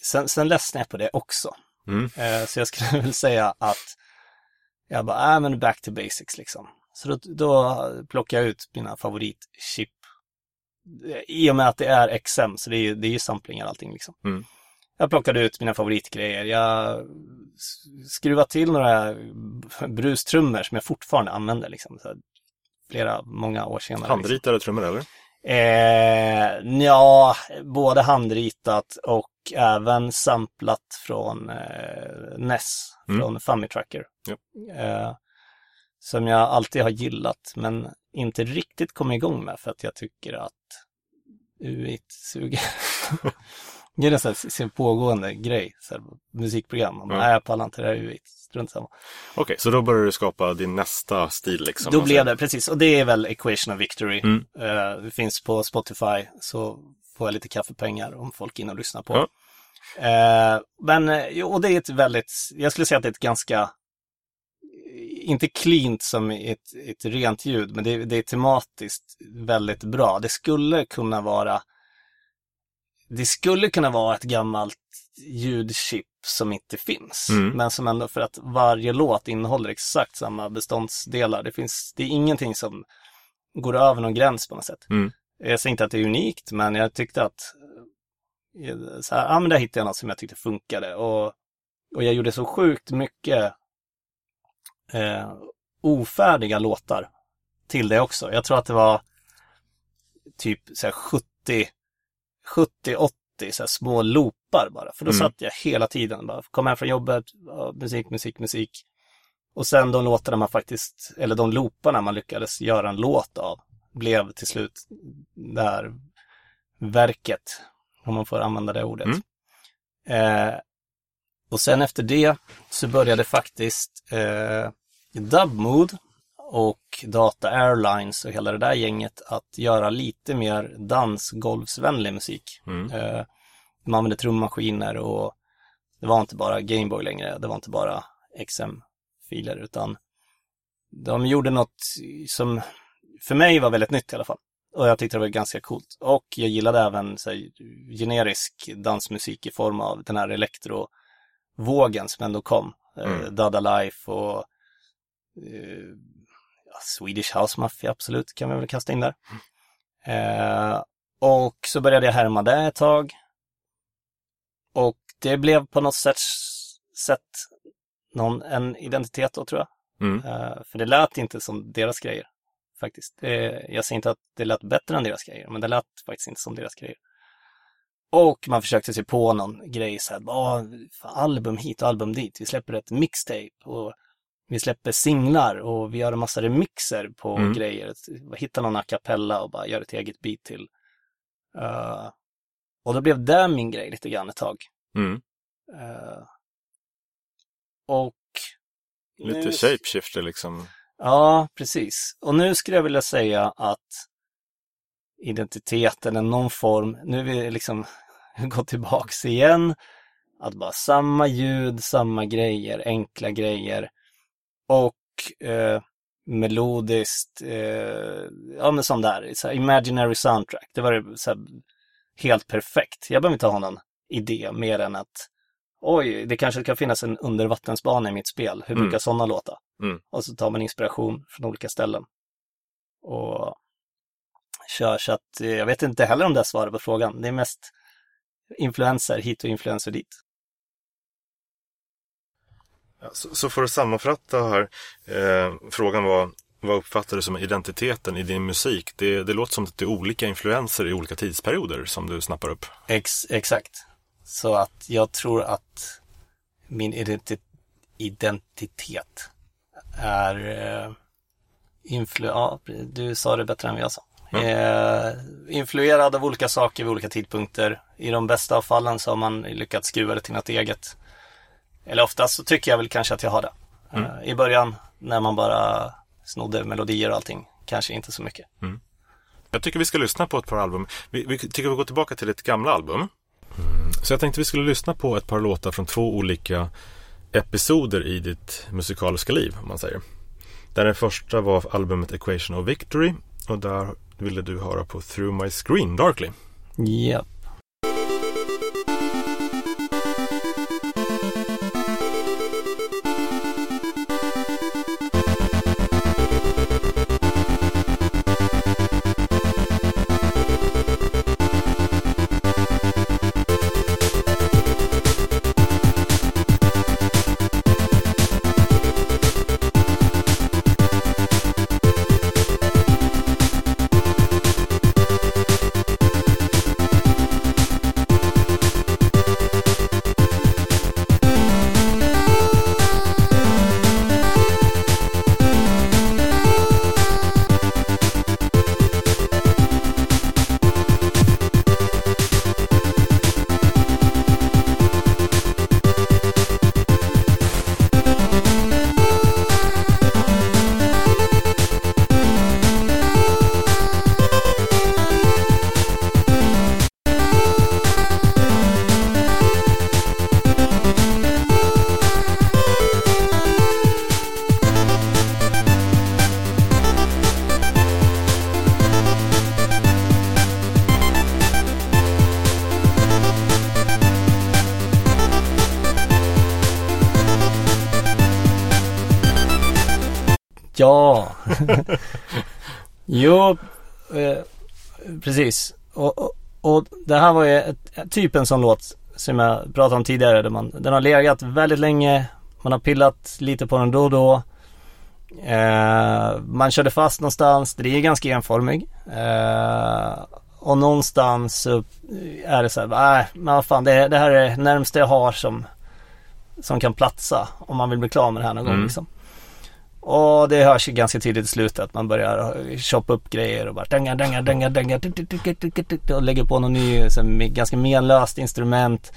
sen, sen ledsnade jag på det också. Mm. Eh, så jag skulle väl säga att jag bara, äh, men back to basics liksom. Så då, då plockar jag ut mina favoritchip. I och med att det är XM, så det är, det är ju samplingar allting liksom. Mm. Jag plockade ut mina favoritgrejer. Jag skruvade till några brustrummor som jag fortfarande använder liksom. Så flera, många år senare. Handritade liksom. trummor eller? Eh, ja, både handritat och även samplat från eh, NES, mm. från Family Tracker. Ja. Eh, som jag alltid har gillat men inte riktigt kommit igång med för att jag tycker att UIT suger. Det är nästan sin pågående grej, så här, musikprogram. Man bara, mm. nej, jag pallar inte det här UIT, strunt samma. Okej, okay, så då började du skapa din nästa stil liksom? Då blev det, precis. Och det är väl Equation of Victory. Mm. Uh, det finns på Spotify, så får jag lite kaffepengar om folk in och lyssnar på. Ja. Uh, men, och det är ett väldigt, jag skulle säga att det är ett ganska inte cleant som ett, ett rent ljud, men det, det är tematiskt väldigt bra. Det skulle kunna vara det skulle kunna vara ett gammalt ljudchip som inte finns. Mm. Men som ändå för att varje låt innehåller exakt samma beståndsdelar. Det finns, det är ingenting som går över någon gräns på något sätt. Mm. Jag säger inte att det är unikt, men jag tyckte att eh, så här, ja men där hittade jag något som jag tyckte funkade. Och, och jag gjorde så sjukt mycket eh, ofärdiga låtar till det också. Jag tror att det var typ så 70 70-80 så små loopar bara. För då mm. satt jag hela tiden bara, kom hem från jobbet, musik, musik, musik. Och sen de låtarna man faktiskt, eller de looparna man lyckades göra en låt av, blev till slut det här verket, om man får använda det ordet. Mm. Eh, och sen efter det så började faktiskt eh, Dubmood och Data Airlines och hela det där gänget att göra lite mer dansgolvsvänlig musik. Mm. Eh, de använde trummaskiner och det var inte bara Gameboy längre, det var inte bara XM-filer utan de gjorde något som för mig var väldigt nytt i alla fall. Och jag tyckte det var ganska coolt. Och jag gillade även så här, generisk dansmusik i form av den här elektrovågen som ändå kom. Mm. Eh, Dada Life och eh, Swedish House Mafia, absolut, kan vi väl kasta in där. Eh, och så började jag härma det ett tag. Och det blev på något sätt, sätt någon, en identitet då tror jag. Mm. Uh, för det lät inte som deras grejer faktiskt. Det, jag säger inte att det lät bättre än deras grejer, men det lät faktiskt inte som deras grejer. Och man försökte sig på någon grej så här, album hit och album dit. Vi släpper ett mixtape och vi släpper singlar och vi gör en massa remixer på mm. grejer. Hitta någon a cappella och bara gör ett eget beat till. Uh, och då blev det min grej lite grann ett tag. Mm. Uh, och Lite nu... shapeshifter liksom. Ja, precis. Och nu skulle jag vilja säga att identiteten är någon form, nu är vi liksom gått tillbaks igen, att bara samma ljud, samma grejer, enkla grejer och eh, melodiskt, eh, ja men sån där, så här, imaginary soundtrack, det var så här, helt perfekt. Jag behöver inte ha någon idé mer än att oj, det kanske kan finnas en undervattensbana i mitt spel. Hur brukar mm. sådana låta? Mm. Och så tar man inspiration från olika ställen. Och kör så att eh, jag vet inte heller om det är svaret på frågan. Det är mest influenser hit och influenser dit. Så, så för att sammanfatta här. Eh, frågan var vad uppfattar du som identiteten i din musik? Det, det låter som att det är olika influenser i olika tidsperioder som du snappar upp. Ex, exakt. Så att jag tror att min identitet är eh, influ ja, du sa det bättre än vad jag sa. Mm. Eh, influerad av olika saker vid olika tidpunkter. I de bästa av fallen så har man lyckats skruva det till något eget. Eller oftast så tycker jag väl kanske att jag har det. Mm. Eh, I början när man bara snodde melodier och allting, kanske inte så mycket. Mm. Jag tycker vi ska lyssna på ett par album. Vi, vi tycker vi går tillbaka till ett gamla album. Så jag tänkte vi skulle lyssna på ett par låtar från två olika episoder i ditt musikaliska liv, om man säger. Där den första var albumet Equation of Victory och där ville du höra på Through My Screen Darkly. Yep. jo, eh, precis. Och, och, och, det här var ju ett, typ en sån låt som jag pratade om tidigare. Där man, den har legat väldigt länge. Man har pillat lite på den då och då. Eh, man körde fast någonstans. Det är ganska enformig. Eh, och någonstans så är det så här, nej äh, men vad fan det, det här är det närmsta jag har som, som kan platsa om man vill bli klar med det här någon mm. gång liksom. Och det hörs ju ganska tidigt i slutet att man börjar choppa upp grejer och bara dänga, dänga, dänga, dänga och lägger på någon ny, ganska menlöst instrument.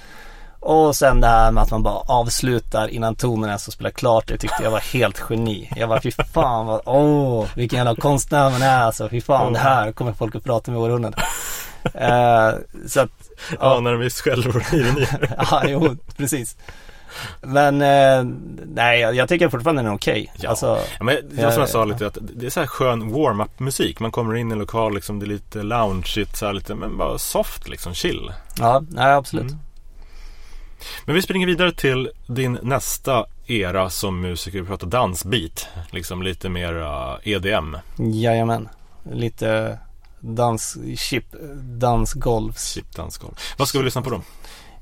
Och sen det här med att man bara avslutar innan tonen ens spelat klart. Det tyckte jag var helt geni. Jag bara fy fan vad, åh, vilken jävla konstnär man är alltså. Fy fan det här kommer folk att prata med århundraden. uh, så att, ja. Anar en viss självironi Ja, jo, precis. Men eh, nej, jag, jag tycker fortfarande den är okej. Ja. Alltså, Ja, men det är Ja, som jag ja, sa ja. lite att det är så här skön warm-up musik. Man kommer in i en lokal liksom, det är lite loungeigt så här lite, men bara soft liksom, chill. ja, nej absolut. Mm. Men vi springer vidare till din nästa era som musiker. Vi pratar dansbeat. Liksom lite mer uh, EDM. Jajamän. Lite dans, chip, dansgolvs. Chip dansgolv. Vad ska vi lyssna på då?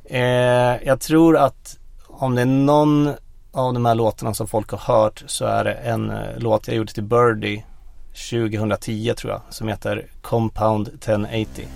Eh, jag tror att om det är någon av de här låtarna som folk har hört så är det en eh, låt jag gjorde till Birdie 2010 tror jag som heter Compound 1080.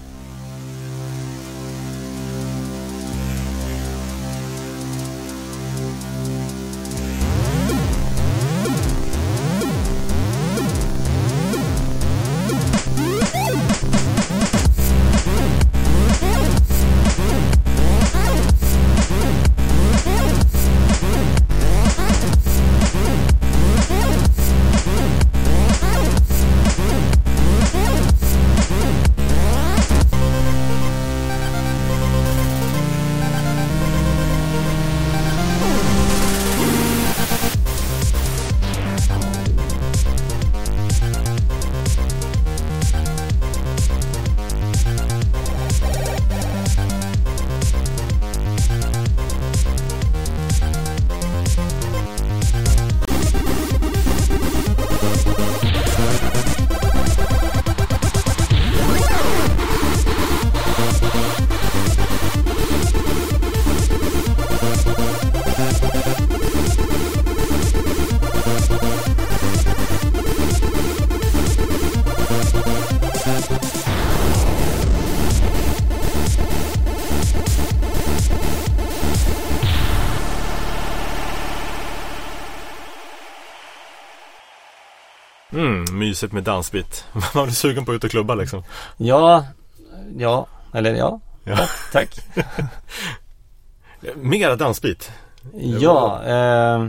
Mm, mysigt med dansbeat. Man blir sugen på att ut och klubba liksom. Ja, ja, eller ja, Ja. tack. tack. Mera dansbeat. Ja, eh,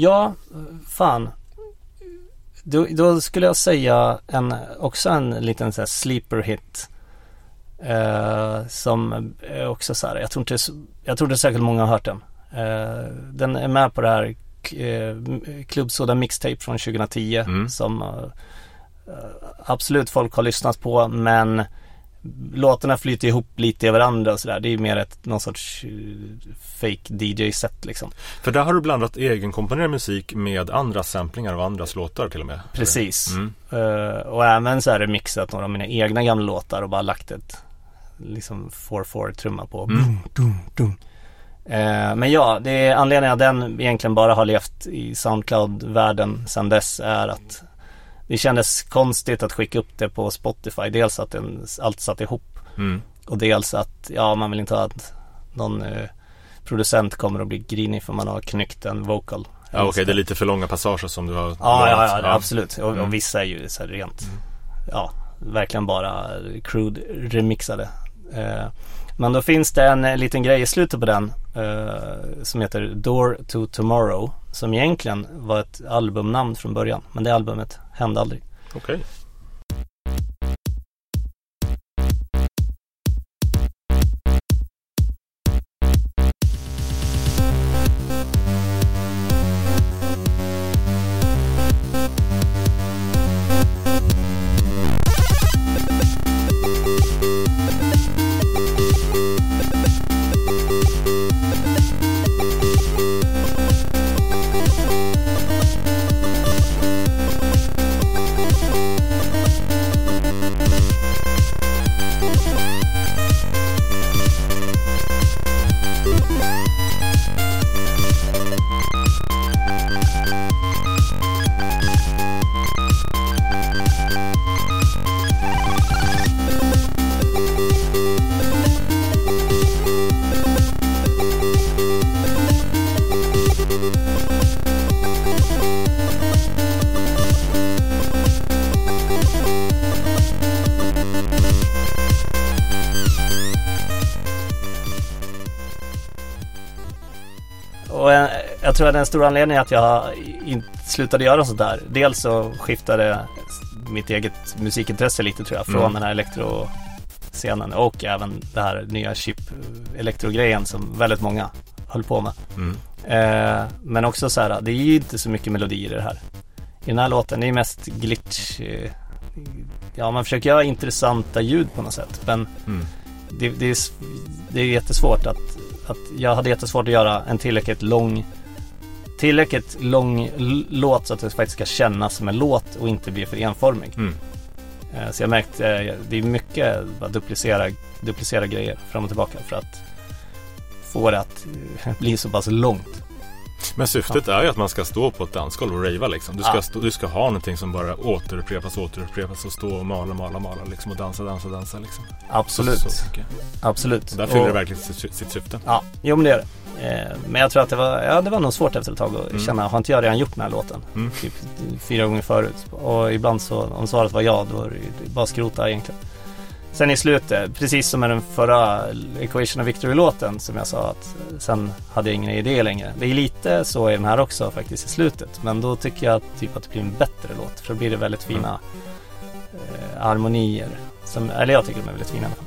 ja, fan. Då, då skulle jag säga en, också en liten så sleeper hit. Eh, som är också så här, jag tror inte, jag tror inte säkert många har hört den. Eh, den är med på det här eh, Club Soda Mixtape från 2010 Mm. som eh, absolut folk har lyssnat på men låtarna flyter ihop lite i varandra och sådär. Det är mer ett, någon sorts eh, fake DJ-set liksom. För där har du blandat egenkomponerad musik med andra samplingar av andras låtar till och med. Precis. Mm. Eh, och även så är det mixat några av mina egna gamla låtar och bara lagt ett liksom 4-4 trumma på. Mm. Dum, dum, dum. Eh, men ja, det är anledningen att den egentligen bara har levt i Soundcloud-världen sedan dess är att det kändes konstigt att skicka upp det på Spotify. Dels att den, allt satt ihop Mm. och dels att, ja man vill inte ha att någon eh, producent kommer att bli grinig för man har knyckt en vocal. Ja okej, det är lite för långa passager som du har Ja, ja, valt. ja, absolut. Och, Mm. och vissa är ju så här rent, ja, verkligen bara crude remixade. Eh, men då finns det en eh, liten grej i slutet på den eh, som heter Door to Tomorrow. Som egentligen var ett albumnamn från början. Men det albumet hände aldrig. Okej. Och eh, jag tror att den stora anledningen att jag inte slutade göra sånt där. Dels så skiftade mitt eget musikintresse lite tror jag från Mm. den här elektroscenen och även det här nya chip elektrogrejen som väldigt många höll på med. Mm. Eh, men också så här, det är ju inte så mycket melodier i det här. I den här låten, det är mest glitch. Eh, ja, man försöker göra intressanta ljud på något sätt. Men Mm. det, det, är, det är jättesvårt att, att, jag hade jättesvårt att göra en tillräckligt lång Tillräckligt lång låt så att det faktiskt ska kännas som en låt och inte bli för enformig. Mm. Eh, Så jag märkte, eh, det är mycket att duplicera, duplicera grejer fram och tillbaka för att få det att eh, bli så pass långt. Men syftet är ju att man ska stå på ett dansgolv och ravea liksom. Du ska, Ja. stå, du ska ha någonting som bara återupprepas, återupprepas och stå och mala, mala, mala liksom och dansa, dansa, dansa liksom. Absolut, Så, så absolut. Där fyller Och- det verkligen sitt, sitt syfte. Ja, jo men det är det. Eh, Men jag tror att det var, ja det var nog svårt efter ett tag att Mm. känna, har inte jag redan gjort den här låten? Mm. Typ fyra gånger förut. Och ibland så, om svaret var ja, då är det bara skrota egentligen. Sen i slutet, precis som med den förra Equation of Victory-låten som jag sa att eh, sen hade jag ingen idé längre. Det är lite så i den här också faktiskt i slutet. Men då tycker jag typ att det blir en bättre låt. För då blir det väldigt fina eh, harmonier. Som, eller jag tycker de är väldigt fina i alla fall.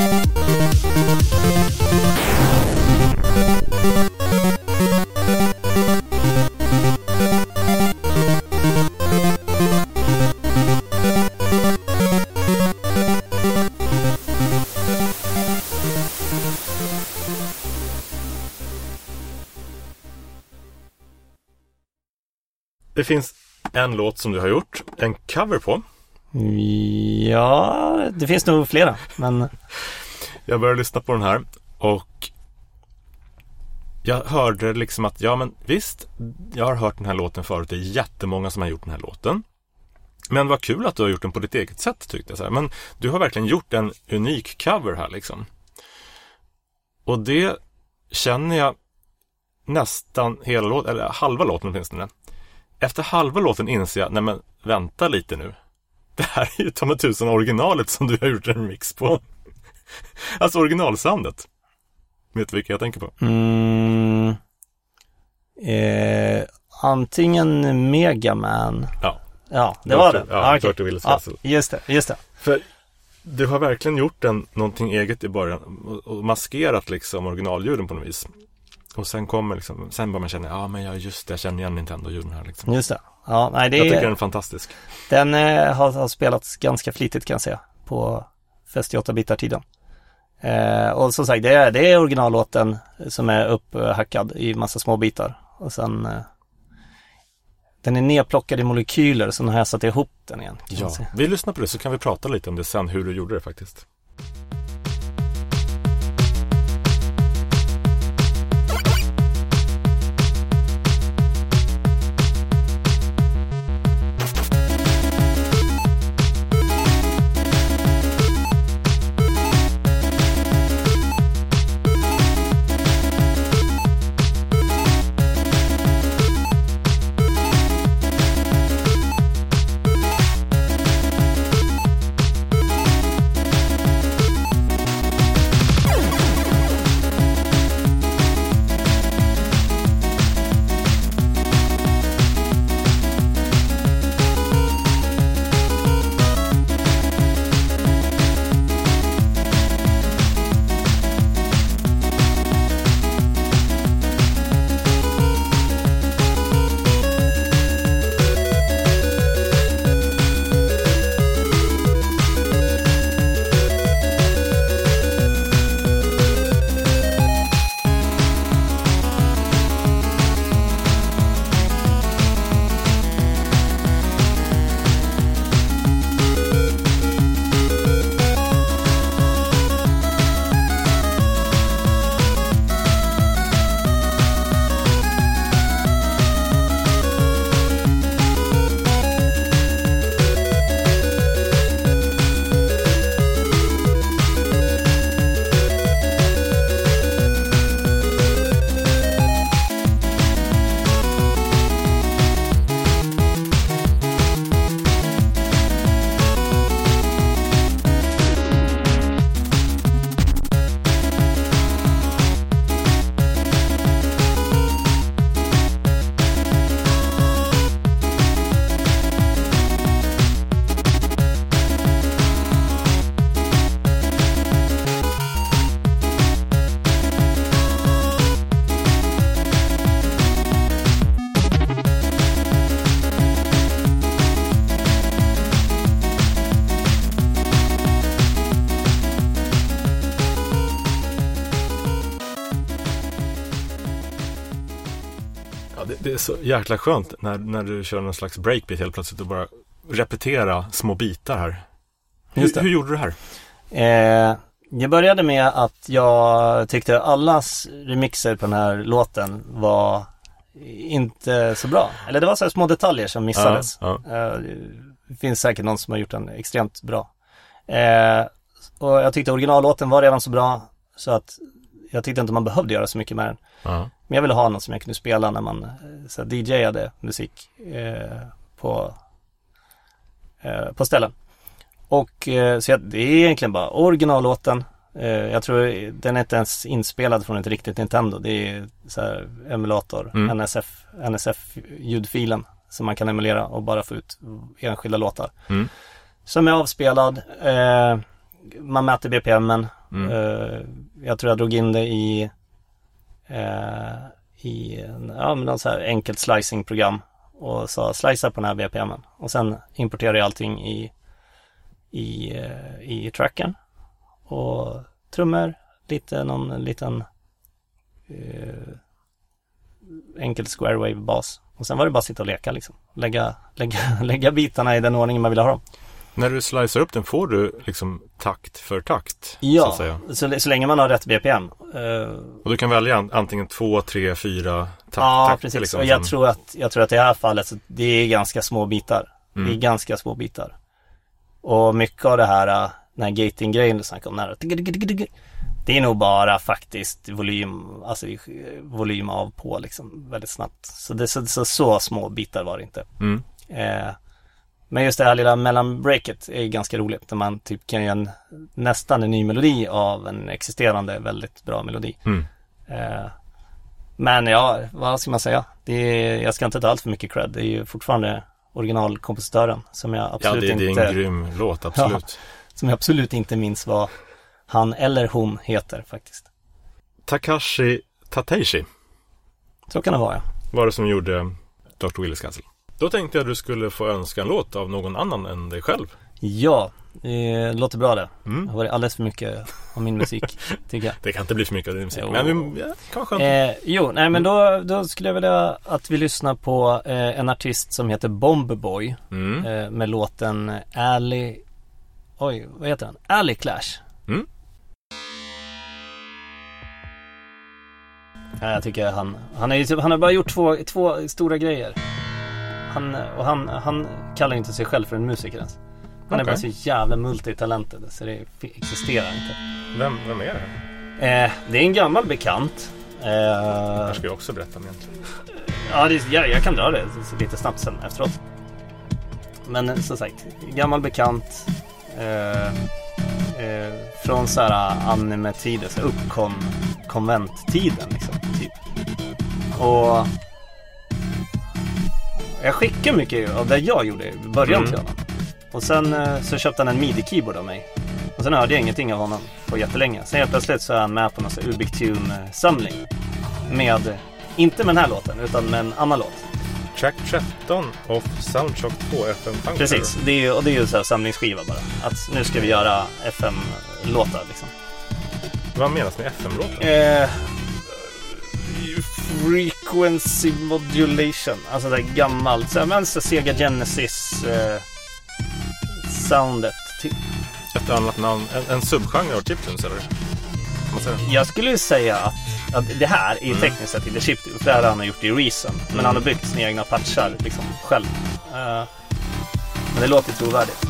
Det låt som du har gjort, en cover på. Ja, det finns nog flera. Men Jag började lyssna på den här och jag hörde liksom att, ja men visst, jag har hört den här låten förut. Det är jättemånga som har gjort den här låten. Men vad kul att du har gjort den på ditt eget sätt tyckte jag. Så här. Men du har verkligen gjort en unik cover här liksom. Och det känner jag nästan hela låten, eller halva låten åtminstone. Efter halva låten inser jag, nej men vänta lite nu. Det här är ju ta mig tusan originalet som du har gjort en mix på. Alltså originalsoundet. Vet du vilka jag tänker på? mm, eh, antingen Megaman. Ja. Ja, det var det. Ja, okej. Dirty Willis just det, just det. För du har verkligen gjort en, någonting eget i början och maskerat liksom originalljuden på något vis. Och sen kommer liksom, sen börjar man känna, ja men ja just det, jag känner igen Nintendo-ljuden här liksom. Just det. Ja, nej, det Jag tycker är, den är fantastisk. den eh, har, har spelats ganska flitigt kan jag säga på Fest i 8-bitar-tiden. Eh, och som sagt, det är, det är originallåten som är upphackad i massa små bitar. Och sen eh, den är nedplockad i molekyler, så nu har jag satt ihop den igen. Ja, vi lyssnar på det så kan vi prata lite om det sen, hur du gjorde det faktiskt. Är så jäkla skönt när, när du kör någon slags breakbeat helt plötsligt och bara repetera små bitar här. Hur, hur gjorde du det här? Eh, jag började med att jag tyckte allas remixer på den här låten var inte så bra. Eller det var så här små detaljer som missades. Ja, Eh, det finns säkert någon som har gjort den extremt bra. Eh, och jag tyckte originallåten var redan så bra så att jag tyckte inte man behövde göra så mycket med den. Ja. Men jag ville ha något som jag kunde spela när man eh, så här, DJade musik eh, på, eh, på ställen. Och så jag, det är egentligen bara originallåten. Eh, jag tror den är inte ens inspelad från ett riktigt Nintendo. Det är så här emulator, Mm. NSF, NSF-ljudfilen som man kan emulera och bara få ut enskilda låtar. Mm. Som är avspelad. Eh, man mäter BPMen. Mm. Eh, jag tror jag drog in det i eh, Eh, i en, ja, men någon så här enkelt slicing-program och sa slicea på den här BPMen och sen importerade jag allting i i, eh, i tracken och trummor, lite någon liten eh, enkel square wave bas. Och sen var det bara att sitta och leka liksom. Lägga, lägga, lägga bitarna i den ordningen man ville ha dem. När du slicear upp den får du liksom takt för takt. Så Ja, säga. så, så länge man har rätt BPM. Eh, Och du kan välja an- antingen två, tre, fyra takt, ja, takter precis. liksom, och jag som- tror, att, jag tror att i det här fallet så det är ganska små bitar. Det är Mm. ganska små bitar. Och mycket av det här, äh, den här gating-grejen du snackade om, här, det är nog bara faktiskt volym, alltså eh, volym av på liksom väldigt snabbt. Så det så, så, så små bitar var det inte. Mm. Eh, men just det här lilla mellanbreaket är ganska roligt. När man typ kan göra en, nästan en ny melodi av en existerande väldigt bra melodi. Mm. Eh, men ja, vad ska man säga? Det är, jag ska inte ta allt för mycket cred. Det är ju fortfarande originalkompositören som jag Ja, absolut det, det är inte en grym låt, absolut. som jag absolut inte minns vad han eller hon heter faktiskt. Takashi Tateishi Så kan det vara ja. var det som gjorde Dr. Willis Castle. Då tänkte jag att du skulle få önska en låt av någon annan än dig själv. Ja, det låter bra det. Mm. Det har varit alldeles för mycket av min musik, tycker jag. Det kan inte bli för mycket av din musik, Jo. men vi, ja, kanske. Eh, jo, nej men då, då skulle jag vilja att vi lyssnar på eh, en artist som heter Bombboy Mm. eh, med låten Alley Oj, vad heter den? Alley Clash Mm. Ja, jag tycker han, han, är typ, han har bara gjort två, två stora grejer han, Och han, han kallar inte sig själv för en musiker ens Han är Okej. bara så jävla multitalented så det existerar inte Vem, vem är det? eh, Det är en gammal bekant Det här eh, ska jag också berätta om egentligen. Ja, det, jag, jag kan dra det lite snabbt sen efteråt. Men eh, som sagt, gammal bekant. Eh, eh, från så här anime-tider, så här uppkom konventtiden liksom. Typ. Och jag skickade mycket av det jag gjorde i början Mm. till honom. Och sen eh, så köpte han en midi-keyboard av mig. Och sen hörde jag ingenting av honom på jättelänge. Sen helt plötsligt så är han med på någon Ubik Tune-samling. Med, inte med den här låten, utan med en annan låt. Track 13 of Soundtrack 2 FM Funker. Precis, det är och det är ju så här samlingsskiva bara. Att nu ska vi göra FM-låtar liksom. Vad menas med FM-låten? Eh, frequency modulation, alltså det gammalt, så men så Sega Genesis eh, soundet. Typ. Ett annat namn, en, en subgenre av chiptunes eller? Jag skulle ju säga att, att det här är ju tekniskt sett inte chiptune, för det här har han gjort i Reason. Men Mm. han har byggt sina egna patchar liksom själv. Eh, men det låter trovärdigt.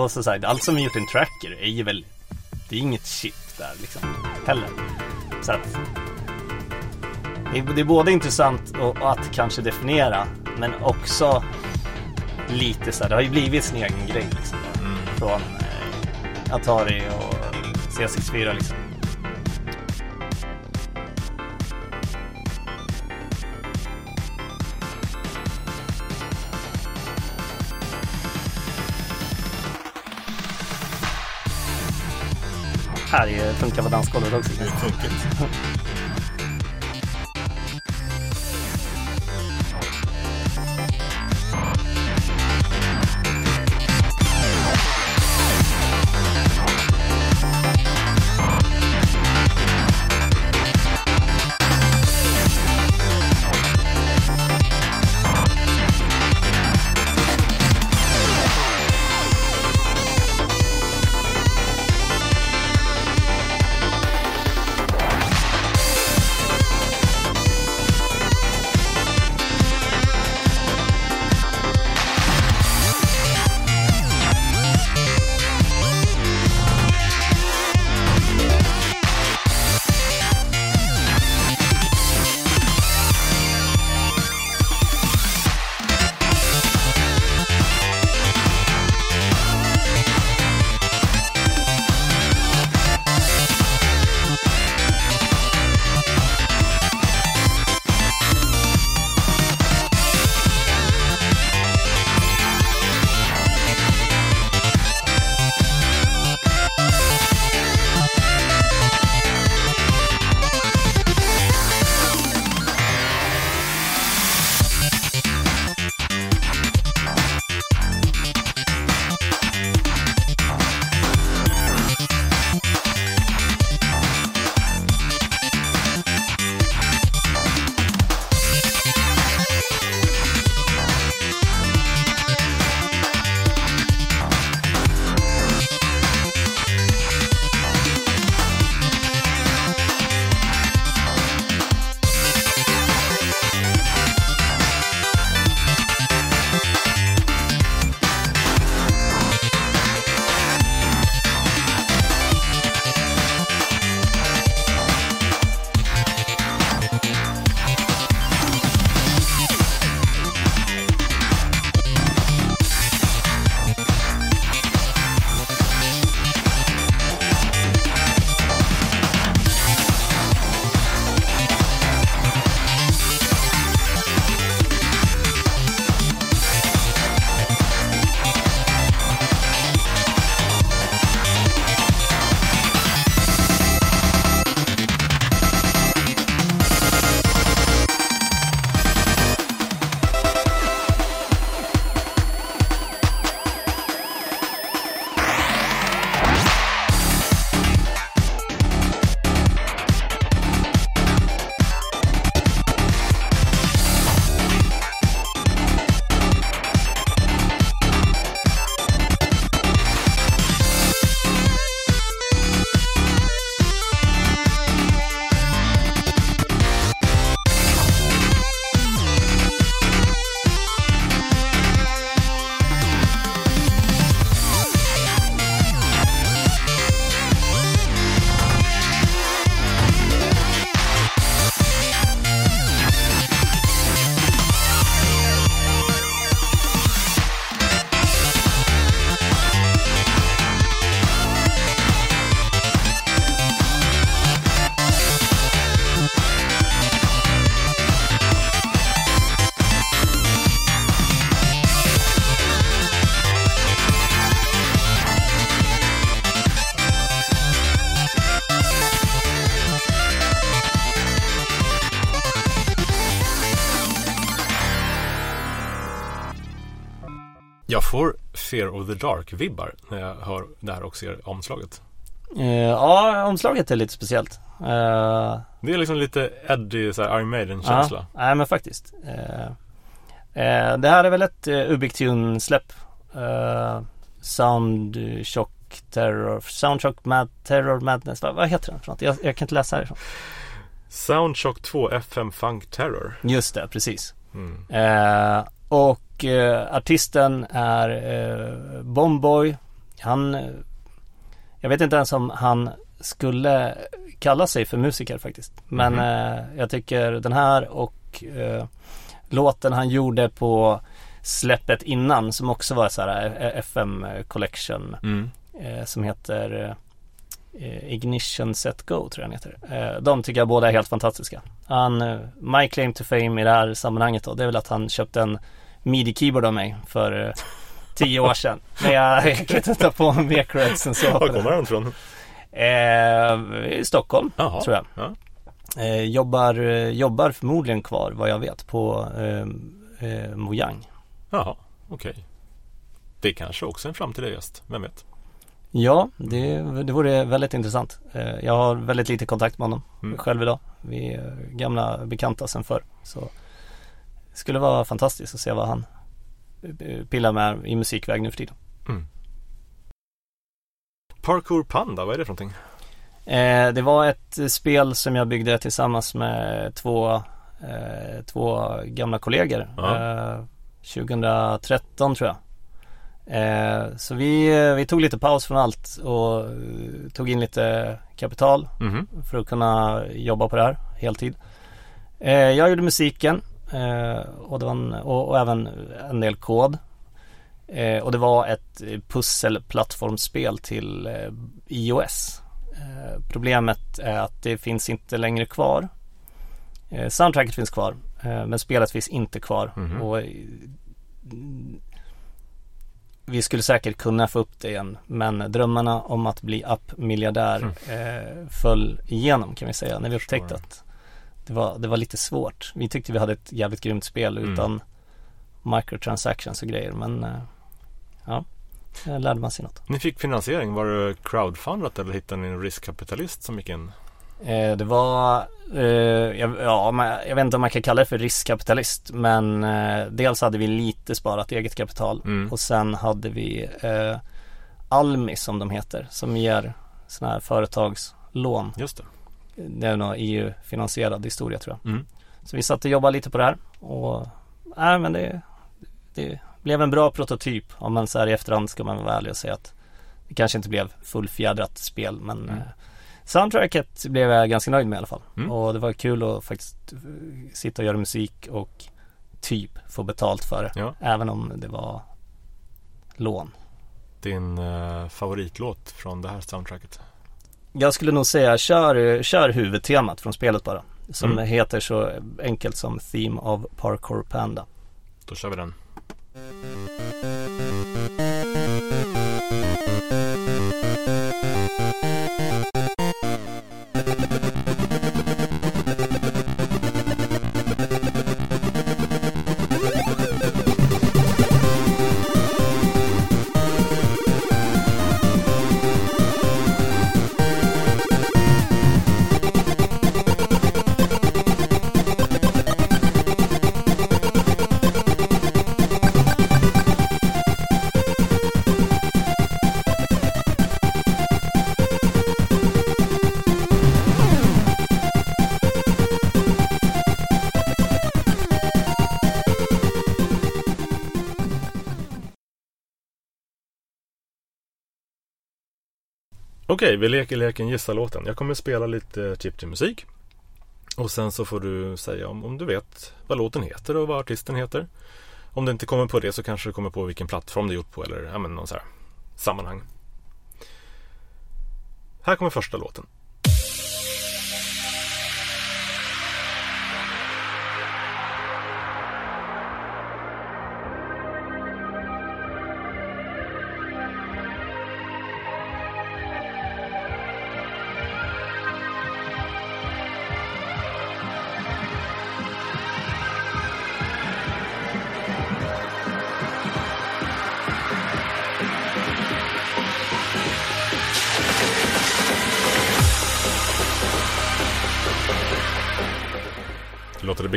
Och så sagt, allt som är gjort i en tracker är ju väl, det är inget chip där liksom, heller. Så att, det är, både intressant och, att kanske definiera, men också lite så här, det har ju blivit sin egen grej liksom. Från eh, Atari och C64 liksom. Här funkar på dansgolvet också. Det funkar. Får Fear of the Dark-vibbar när jag hör det här och ser omslaget. Eh, ja, omslaget är lite speciellt. Eh, Det är liksom lite Eddie, så här Iron Maiden-känsla. Ja, nej men faktiskt. Eh, det här är väl ett uh, Ubiktune-släpp. Uh, Soundshock Terror, Soundshock Mad Terror Madness. Vad, vad heter den för något? Jag, jag kan inte läsa härifrån. Soundshock 2 FM Funk Terror. Just det, precis. Mm. Eh, och eh, artisten är eh, Bomboy. Han, eh, jag vet inte ens om han skulle kalla sig för musiker faktiskt. Men Mhm. eh, jag tycker den här och eh, låten han gjorde på släppet innan som också var så här eh, FM Collection Mm. eh, som heter eh, Ignition Set Go tror jag den heter. De tycker jag båda är helt fantastiska. Han, my claim to fame i det här sammanhanget då, det är väl att han köpte en midi-keyboard av mig för eh, tio år sedan. Men jag, kan inte ta på mig mer creds än så. Var kommer han ifrån? Eh, I Stockholm, Jaha. tror jag. Ja. Eh, jobbar, eh, jobbar förmodligen kvar, vad jag vet, på eh, eh, Mojang. Jaha, okej. Det är kanske också en framtida gäst, vem vet? Ja, det, det vore väldigt intressant. Jag har väldigt lite kontakt med honom Mm. själv idag. Vi är gamla bekanta sedan förr. Så det skulle vara fantastiskt att se vad han eh, pillar med i musikväg nu för tiden. Parkour Panda, vad är det för någonting? Eh, det var ett eh, spel som jag byggde tillsammans med två, eh, två gamla kollegor. Eh, 2013 tror jag. Eh, så vi, vi tog lite paus från allt och tog in lite kapital Mhm. för att kunna jobba på det här heltid. Jag gjorde musiken och, det var en, och, och även en del kod. Eh, och det var ett pusselplattformsspel till eh, iOS. Eh, problemet är att det finns inte längre kvar. Eh, soundtracket finns kvar eh, men spelet finns inte kvar. Mhm. Och, eh, vi skulle säkert kunna få upp det igen men drömmarna om att bli app-miljardär eh, föll igenom kan vi säga när vi upptäckte att det var, det var lite svårt. Vi tyckte vi hade ett jävligt grymt spel Mm. utan microtransactions och grejer men eh, ja, lärde man sig något. Ni fick finansiering, var det crowdfundat eller hittade ni en riskkapitalist som gick in? Eh, det var, eh, jag, ja, man, jag vet inte om man kan kalla det för riskkapitalist men eh, dels hade vi lite sparat eget kapital Mm. och sen hade vi eh, Almi som de heter som ger sådana här företagslån. Just det. Det är nog EU-finansierad historia tror jag. Mm. Så vi satt och jobbade lite på det här och nej men det, det blev en bra prototyp om man så här i efterhand ska man vara ärlig och säga att det kanske inte blev fullfjädrat spel men Mm. eh, soundtracket blev jag ganska nöjd med i alla fall. Mm. Och det var kul att faktiskt eh, sitta och göra musik och typ få betalt för det. Ja. Även om det var lån. Din eh, favoritlåt från det här soundtracket? Jag skulle nog säga kör, kör huvudtemat från spelet bara. Som Mm. heter så enkelt som Theme of Parkour Panda. Då kör vi den. Okej, vi leker leken Gissa låten. Jag kommer spela lite chip musik Och sen så får du säga om, om du vet vad låten heter och vad artisten heter. Om du inte kommer på det så kanske du kommer på vilken plattform det är gjort på eller ja, men någon så här sammanhang. Här kommer första låten.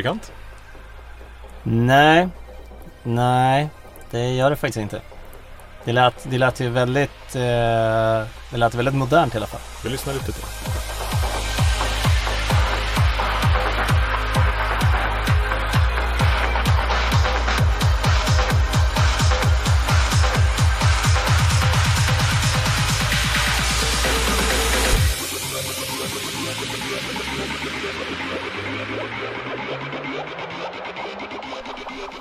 Bekant? Nej, nej, det gör det faktiskt inte. Det lät, det lät ju väldigt, eh, det lät väldigt modernt i alla fall. Vi lyssnar lite till.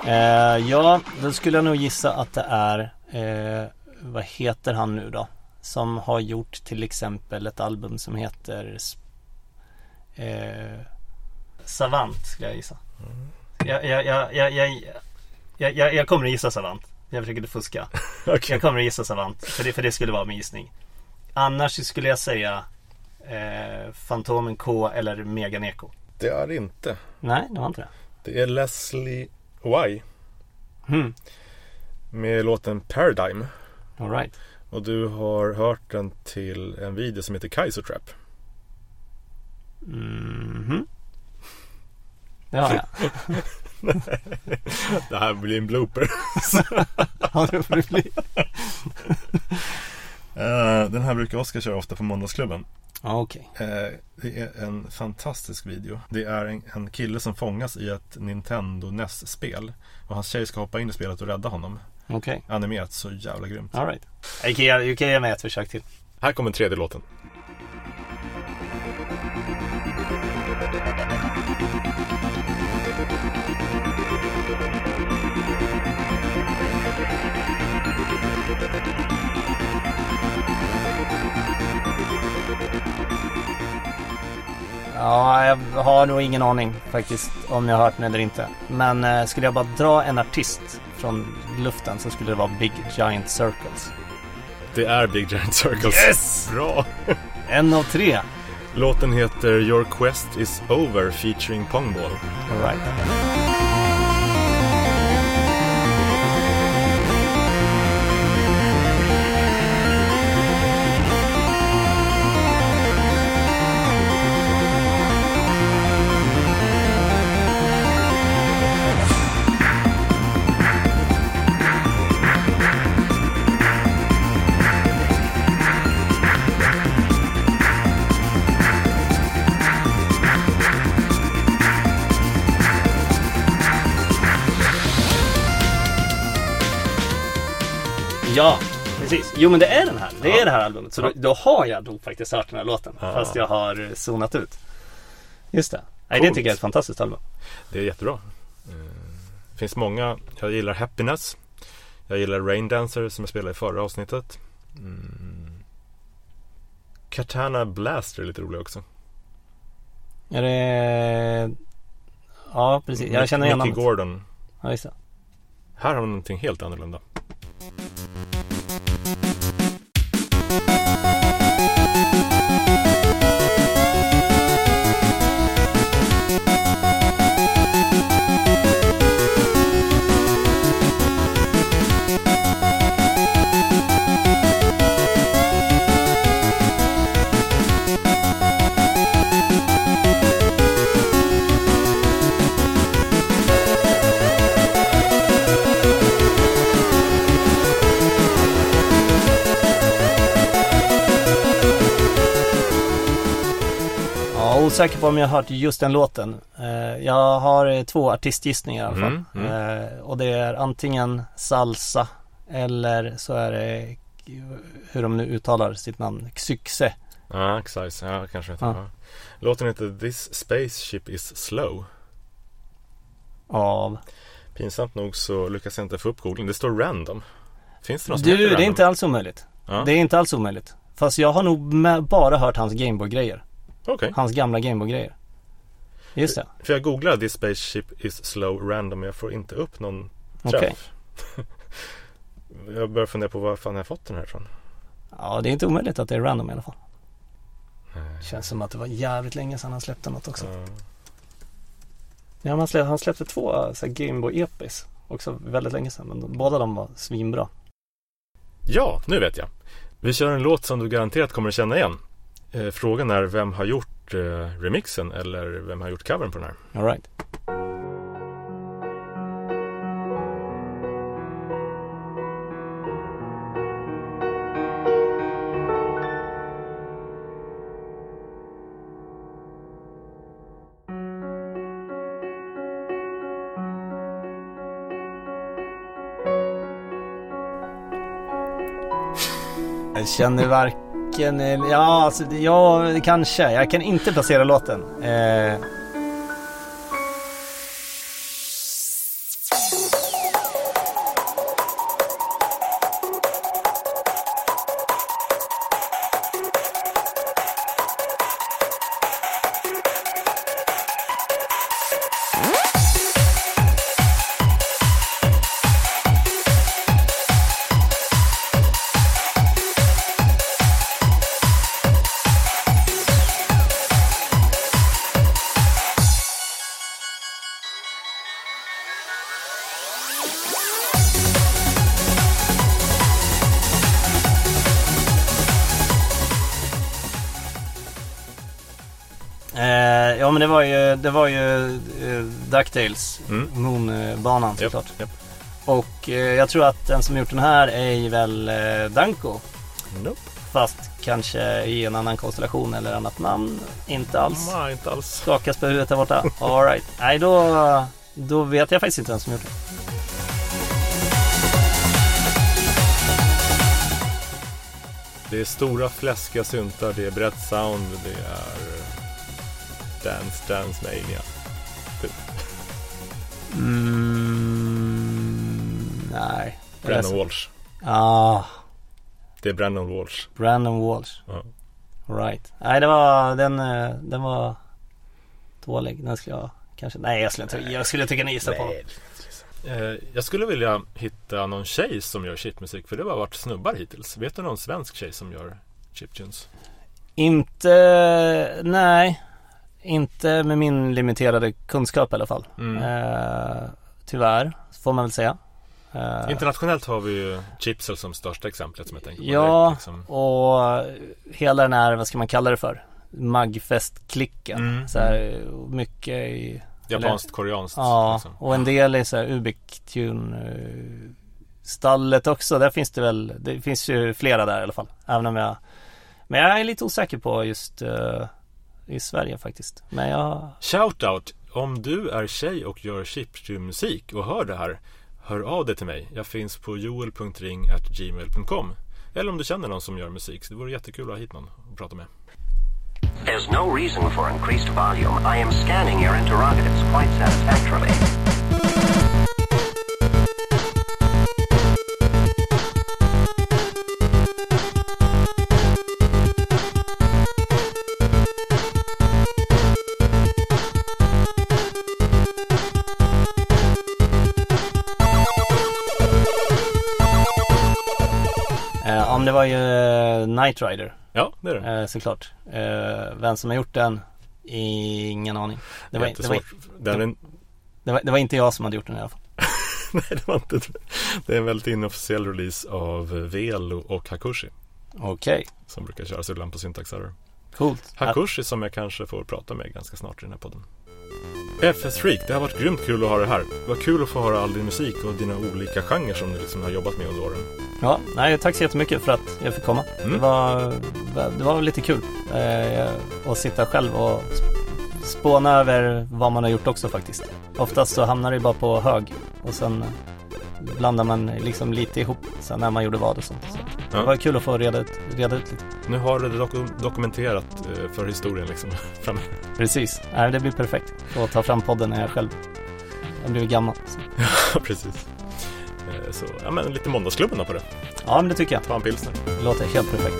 Eh, ja, då skulle jag nog gissa att det är, eh, vad heter han nu då? Som har gjort till exempel ett album som heter eh, Savant skulle jag gissa. Jag, jag, jag, jag, jag, jag, jag, jag kommer att gissa Savant. Jag försöker inte fuska. Okej. Jag kommer att gissa Savant, för det, för det skulle vara min gissning. Annars skulle jag säga eh, Fantomen K eller Megan Eko. Det är det inte. Nej, det var inte det. Det är Leslie Y Hmm. med låten Paradigm. All right. Och du har hört den till en video som heter Kaiser Trap. Mhm. Det har jag. Det här blir en blooper. Ja, det får det bli. Eh, den här brukar Oskar köra ofta på Måndagsklubben. Ja, okej. Eh, det är en fantastisk video. Det är en, en kille som fångas i ett Nintendo NES-spel. Och hans tjej ska hoppa in i spelet och rädda honom. Okej. Animerat så jävla grymt. All right. Jag kan, ge- jag kan ge mig ett försök till. Här kommer tredje låten. Ja, jag har nog ingen aning faktiskt om jag har hört den eller inte. Men eh, skulle jag bara dra en artist från luften så skulle det vara Big Giant Circles. Det är Big Giant Circles. Yes! Bra! En av tre. Låten heter Your Quest Is Over featuring Pongball. All right. Ja, precis. Jo men det är den här. Det är Ja. det här albumet. Så då, då har jag nog faktiskt hört den här låten. Ja. Fast jag har eh, zonat ut. Just det. Nej, det tycker jag är ett fantastiskt album. Det är jättebra. Eh, Det finns många. Jag gillar Happiness. Jag gillar Rain Dancer som jag spelade i förra avsnittet. Mm. Katana Blaster är lite rolig också. Är det... Ja, precis. Jag känner igen namnet. Gordon. Ja, just det. Här har de någonting helt annorlunda. Osäker på om jag har hört just den låten. Eh, Jag har eh, två artistgissningar i alla fall. Mm, mm. Eh, Och det är antingen salsa eller så är det hur de nu uttalar sitt namn, Xyxe. Ja, exakt. Ja, kanske heter ja. Låten heter This Spaceship Is Slow. Av Pinsamt nog så lyckas jag inte få upp googling. Det står random. Finns det någon som heter Du, det är random? inte alls omöjligt. Ja. Det är inte alls omöjligt. Fast jag har nog bara hört hans Gameboy-grejer. Okej. Hans gamla Gameboy-grejer. Just det. För jag googlar This Spaceship Is Slow Random men jag får inte upp någon träff. jag börjar fundera på var fan jag fått den här ifrån. Ja, det är inte omöjligt att det är random i alla fall. Nej. Känns som att det var jävligt länge sedan han släppte något också. Ja. Ja, han, släppte, han släppte två här, Gameboy Epis. Också väldigt länge sedan. Men båda de var svinbra. ja, nu vet jag. Vi kör en låt som du garanterat kommer att känna igen. Eh, frågan är vem har gjort eh, remixen eller vem har gjort covern på den här? All right. Jag känner varken, Eh, ja alltså, ja kanske. Jag kan inte placera låten. Eh, var ju, det var ju uh, DuckTales, Mm. Moon-banan såklart. japp. Och eh, jag tror att den som gjort den här är väl uh, Danko. Nope. Fast kanske i en annan konstellation eller annat namn. Inte alls. Nej, inte alls. Skakas på huvudet där borta. Alright. Nej, då, då vet jag faktiskt inte vem som gjort det. Det är stora fläskiga syntar, det är brett sound, det är Dance Dance Mania. Mm, nej. Brandon Walsh. Ah, Det är Brandon Walsh. Brandon Walsh. Ja. Right. Nej, det var, den, eh, den var dålig. Den skulle jag kanske, nej jag skulle inte, jag skulle tycka ni gissar på. Eh, jag skulle vilja hitta någon tjej som gör chipmusik för det har varit snubbar hittills. Vet du någon svensk tjej som gör chiptunes? Inte, nej. Inte med min limiterade kunskap i alla fall. Mm. Eh, tyvärr, får man väl säga. Eh, Internationellt har vi ju Chipsel som största exemplet som jag tänker på. Ja. liksom. Och hela den här, vad ska man kalla det för? Magfest-klicken. Mm. Så här, mycket i Japanskt, koreanskt. Ja, liksom. och en del är så här Ubik-tune stallet också. Där finns det väl, det finns ju flera där i alla fall. Även om jag, men jag är lite osäker på just eh, i Sverige faktiskt. Men jag, Shoutout! Om du är tjej och gör chiptune-musik och hör det här, hör av dig till mig. Jag finns på joel.ring.gmail.com Eller om du känner någon som gör musik, så det vore jättekul att ha hit någon och prata med. There's no reason for increased volume. I am scanning your interrogatives quite satisfactorily. Eh, om det var ju eh, Night Rider Ja, det är det. eh, såklart. Eh, vem som har gjort den? Ingen aning. Det var, det, var. Den är, det, var, det var inte jag som hade gjort den i alla fall. nej, det var inte Det är en väldigt inofficiell release av Velo och Hakushi. Okej, Som brukar köras ibland på syntaxerror. coolt. Hakushi som jag kanske får prata med ganska snart i den här podden. FS Freak, det har varit grymt kul att ha det här. Det var kul att få höra all din musik och dina olika genrer som du liksom har jobbat med under åren. Ja, nej, tack så jättemycket för att jag fick komma. Mm. Det, var, det var lite kul eh, att sitta själv och spåna över vad man har gjort också faktiskt. Oftast så hamnar det bara på hög och sen blandar man liksom lite ihop sen när man gjorde vad och sånt. Så Ja. Det var kul att få reda ut, reda ut lite. Nu har du det doku- dokumenterat eh, för historien liksom. Precis, det blir perfekt att ta fram podden när jag själv har blivit gammal. Så. Ja, precis. Eh, Så, ja men lite Måndagsklubben då på det. Ja, men det tycker jag. Ta en pilsner. Det låter helt perfekt.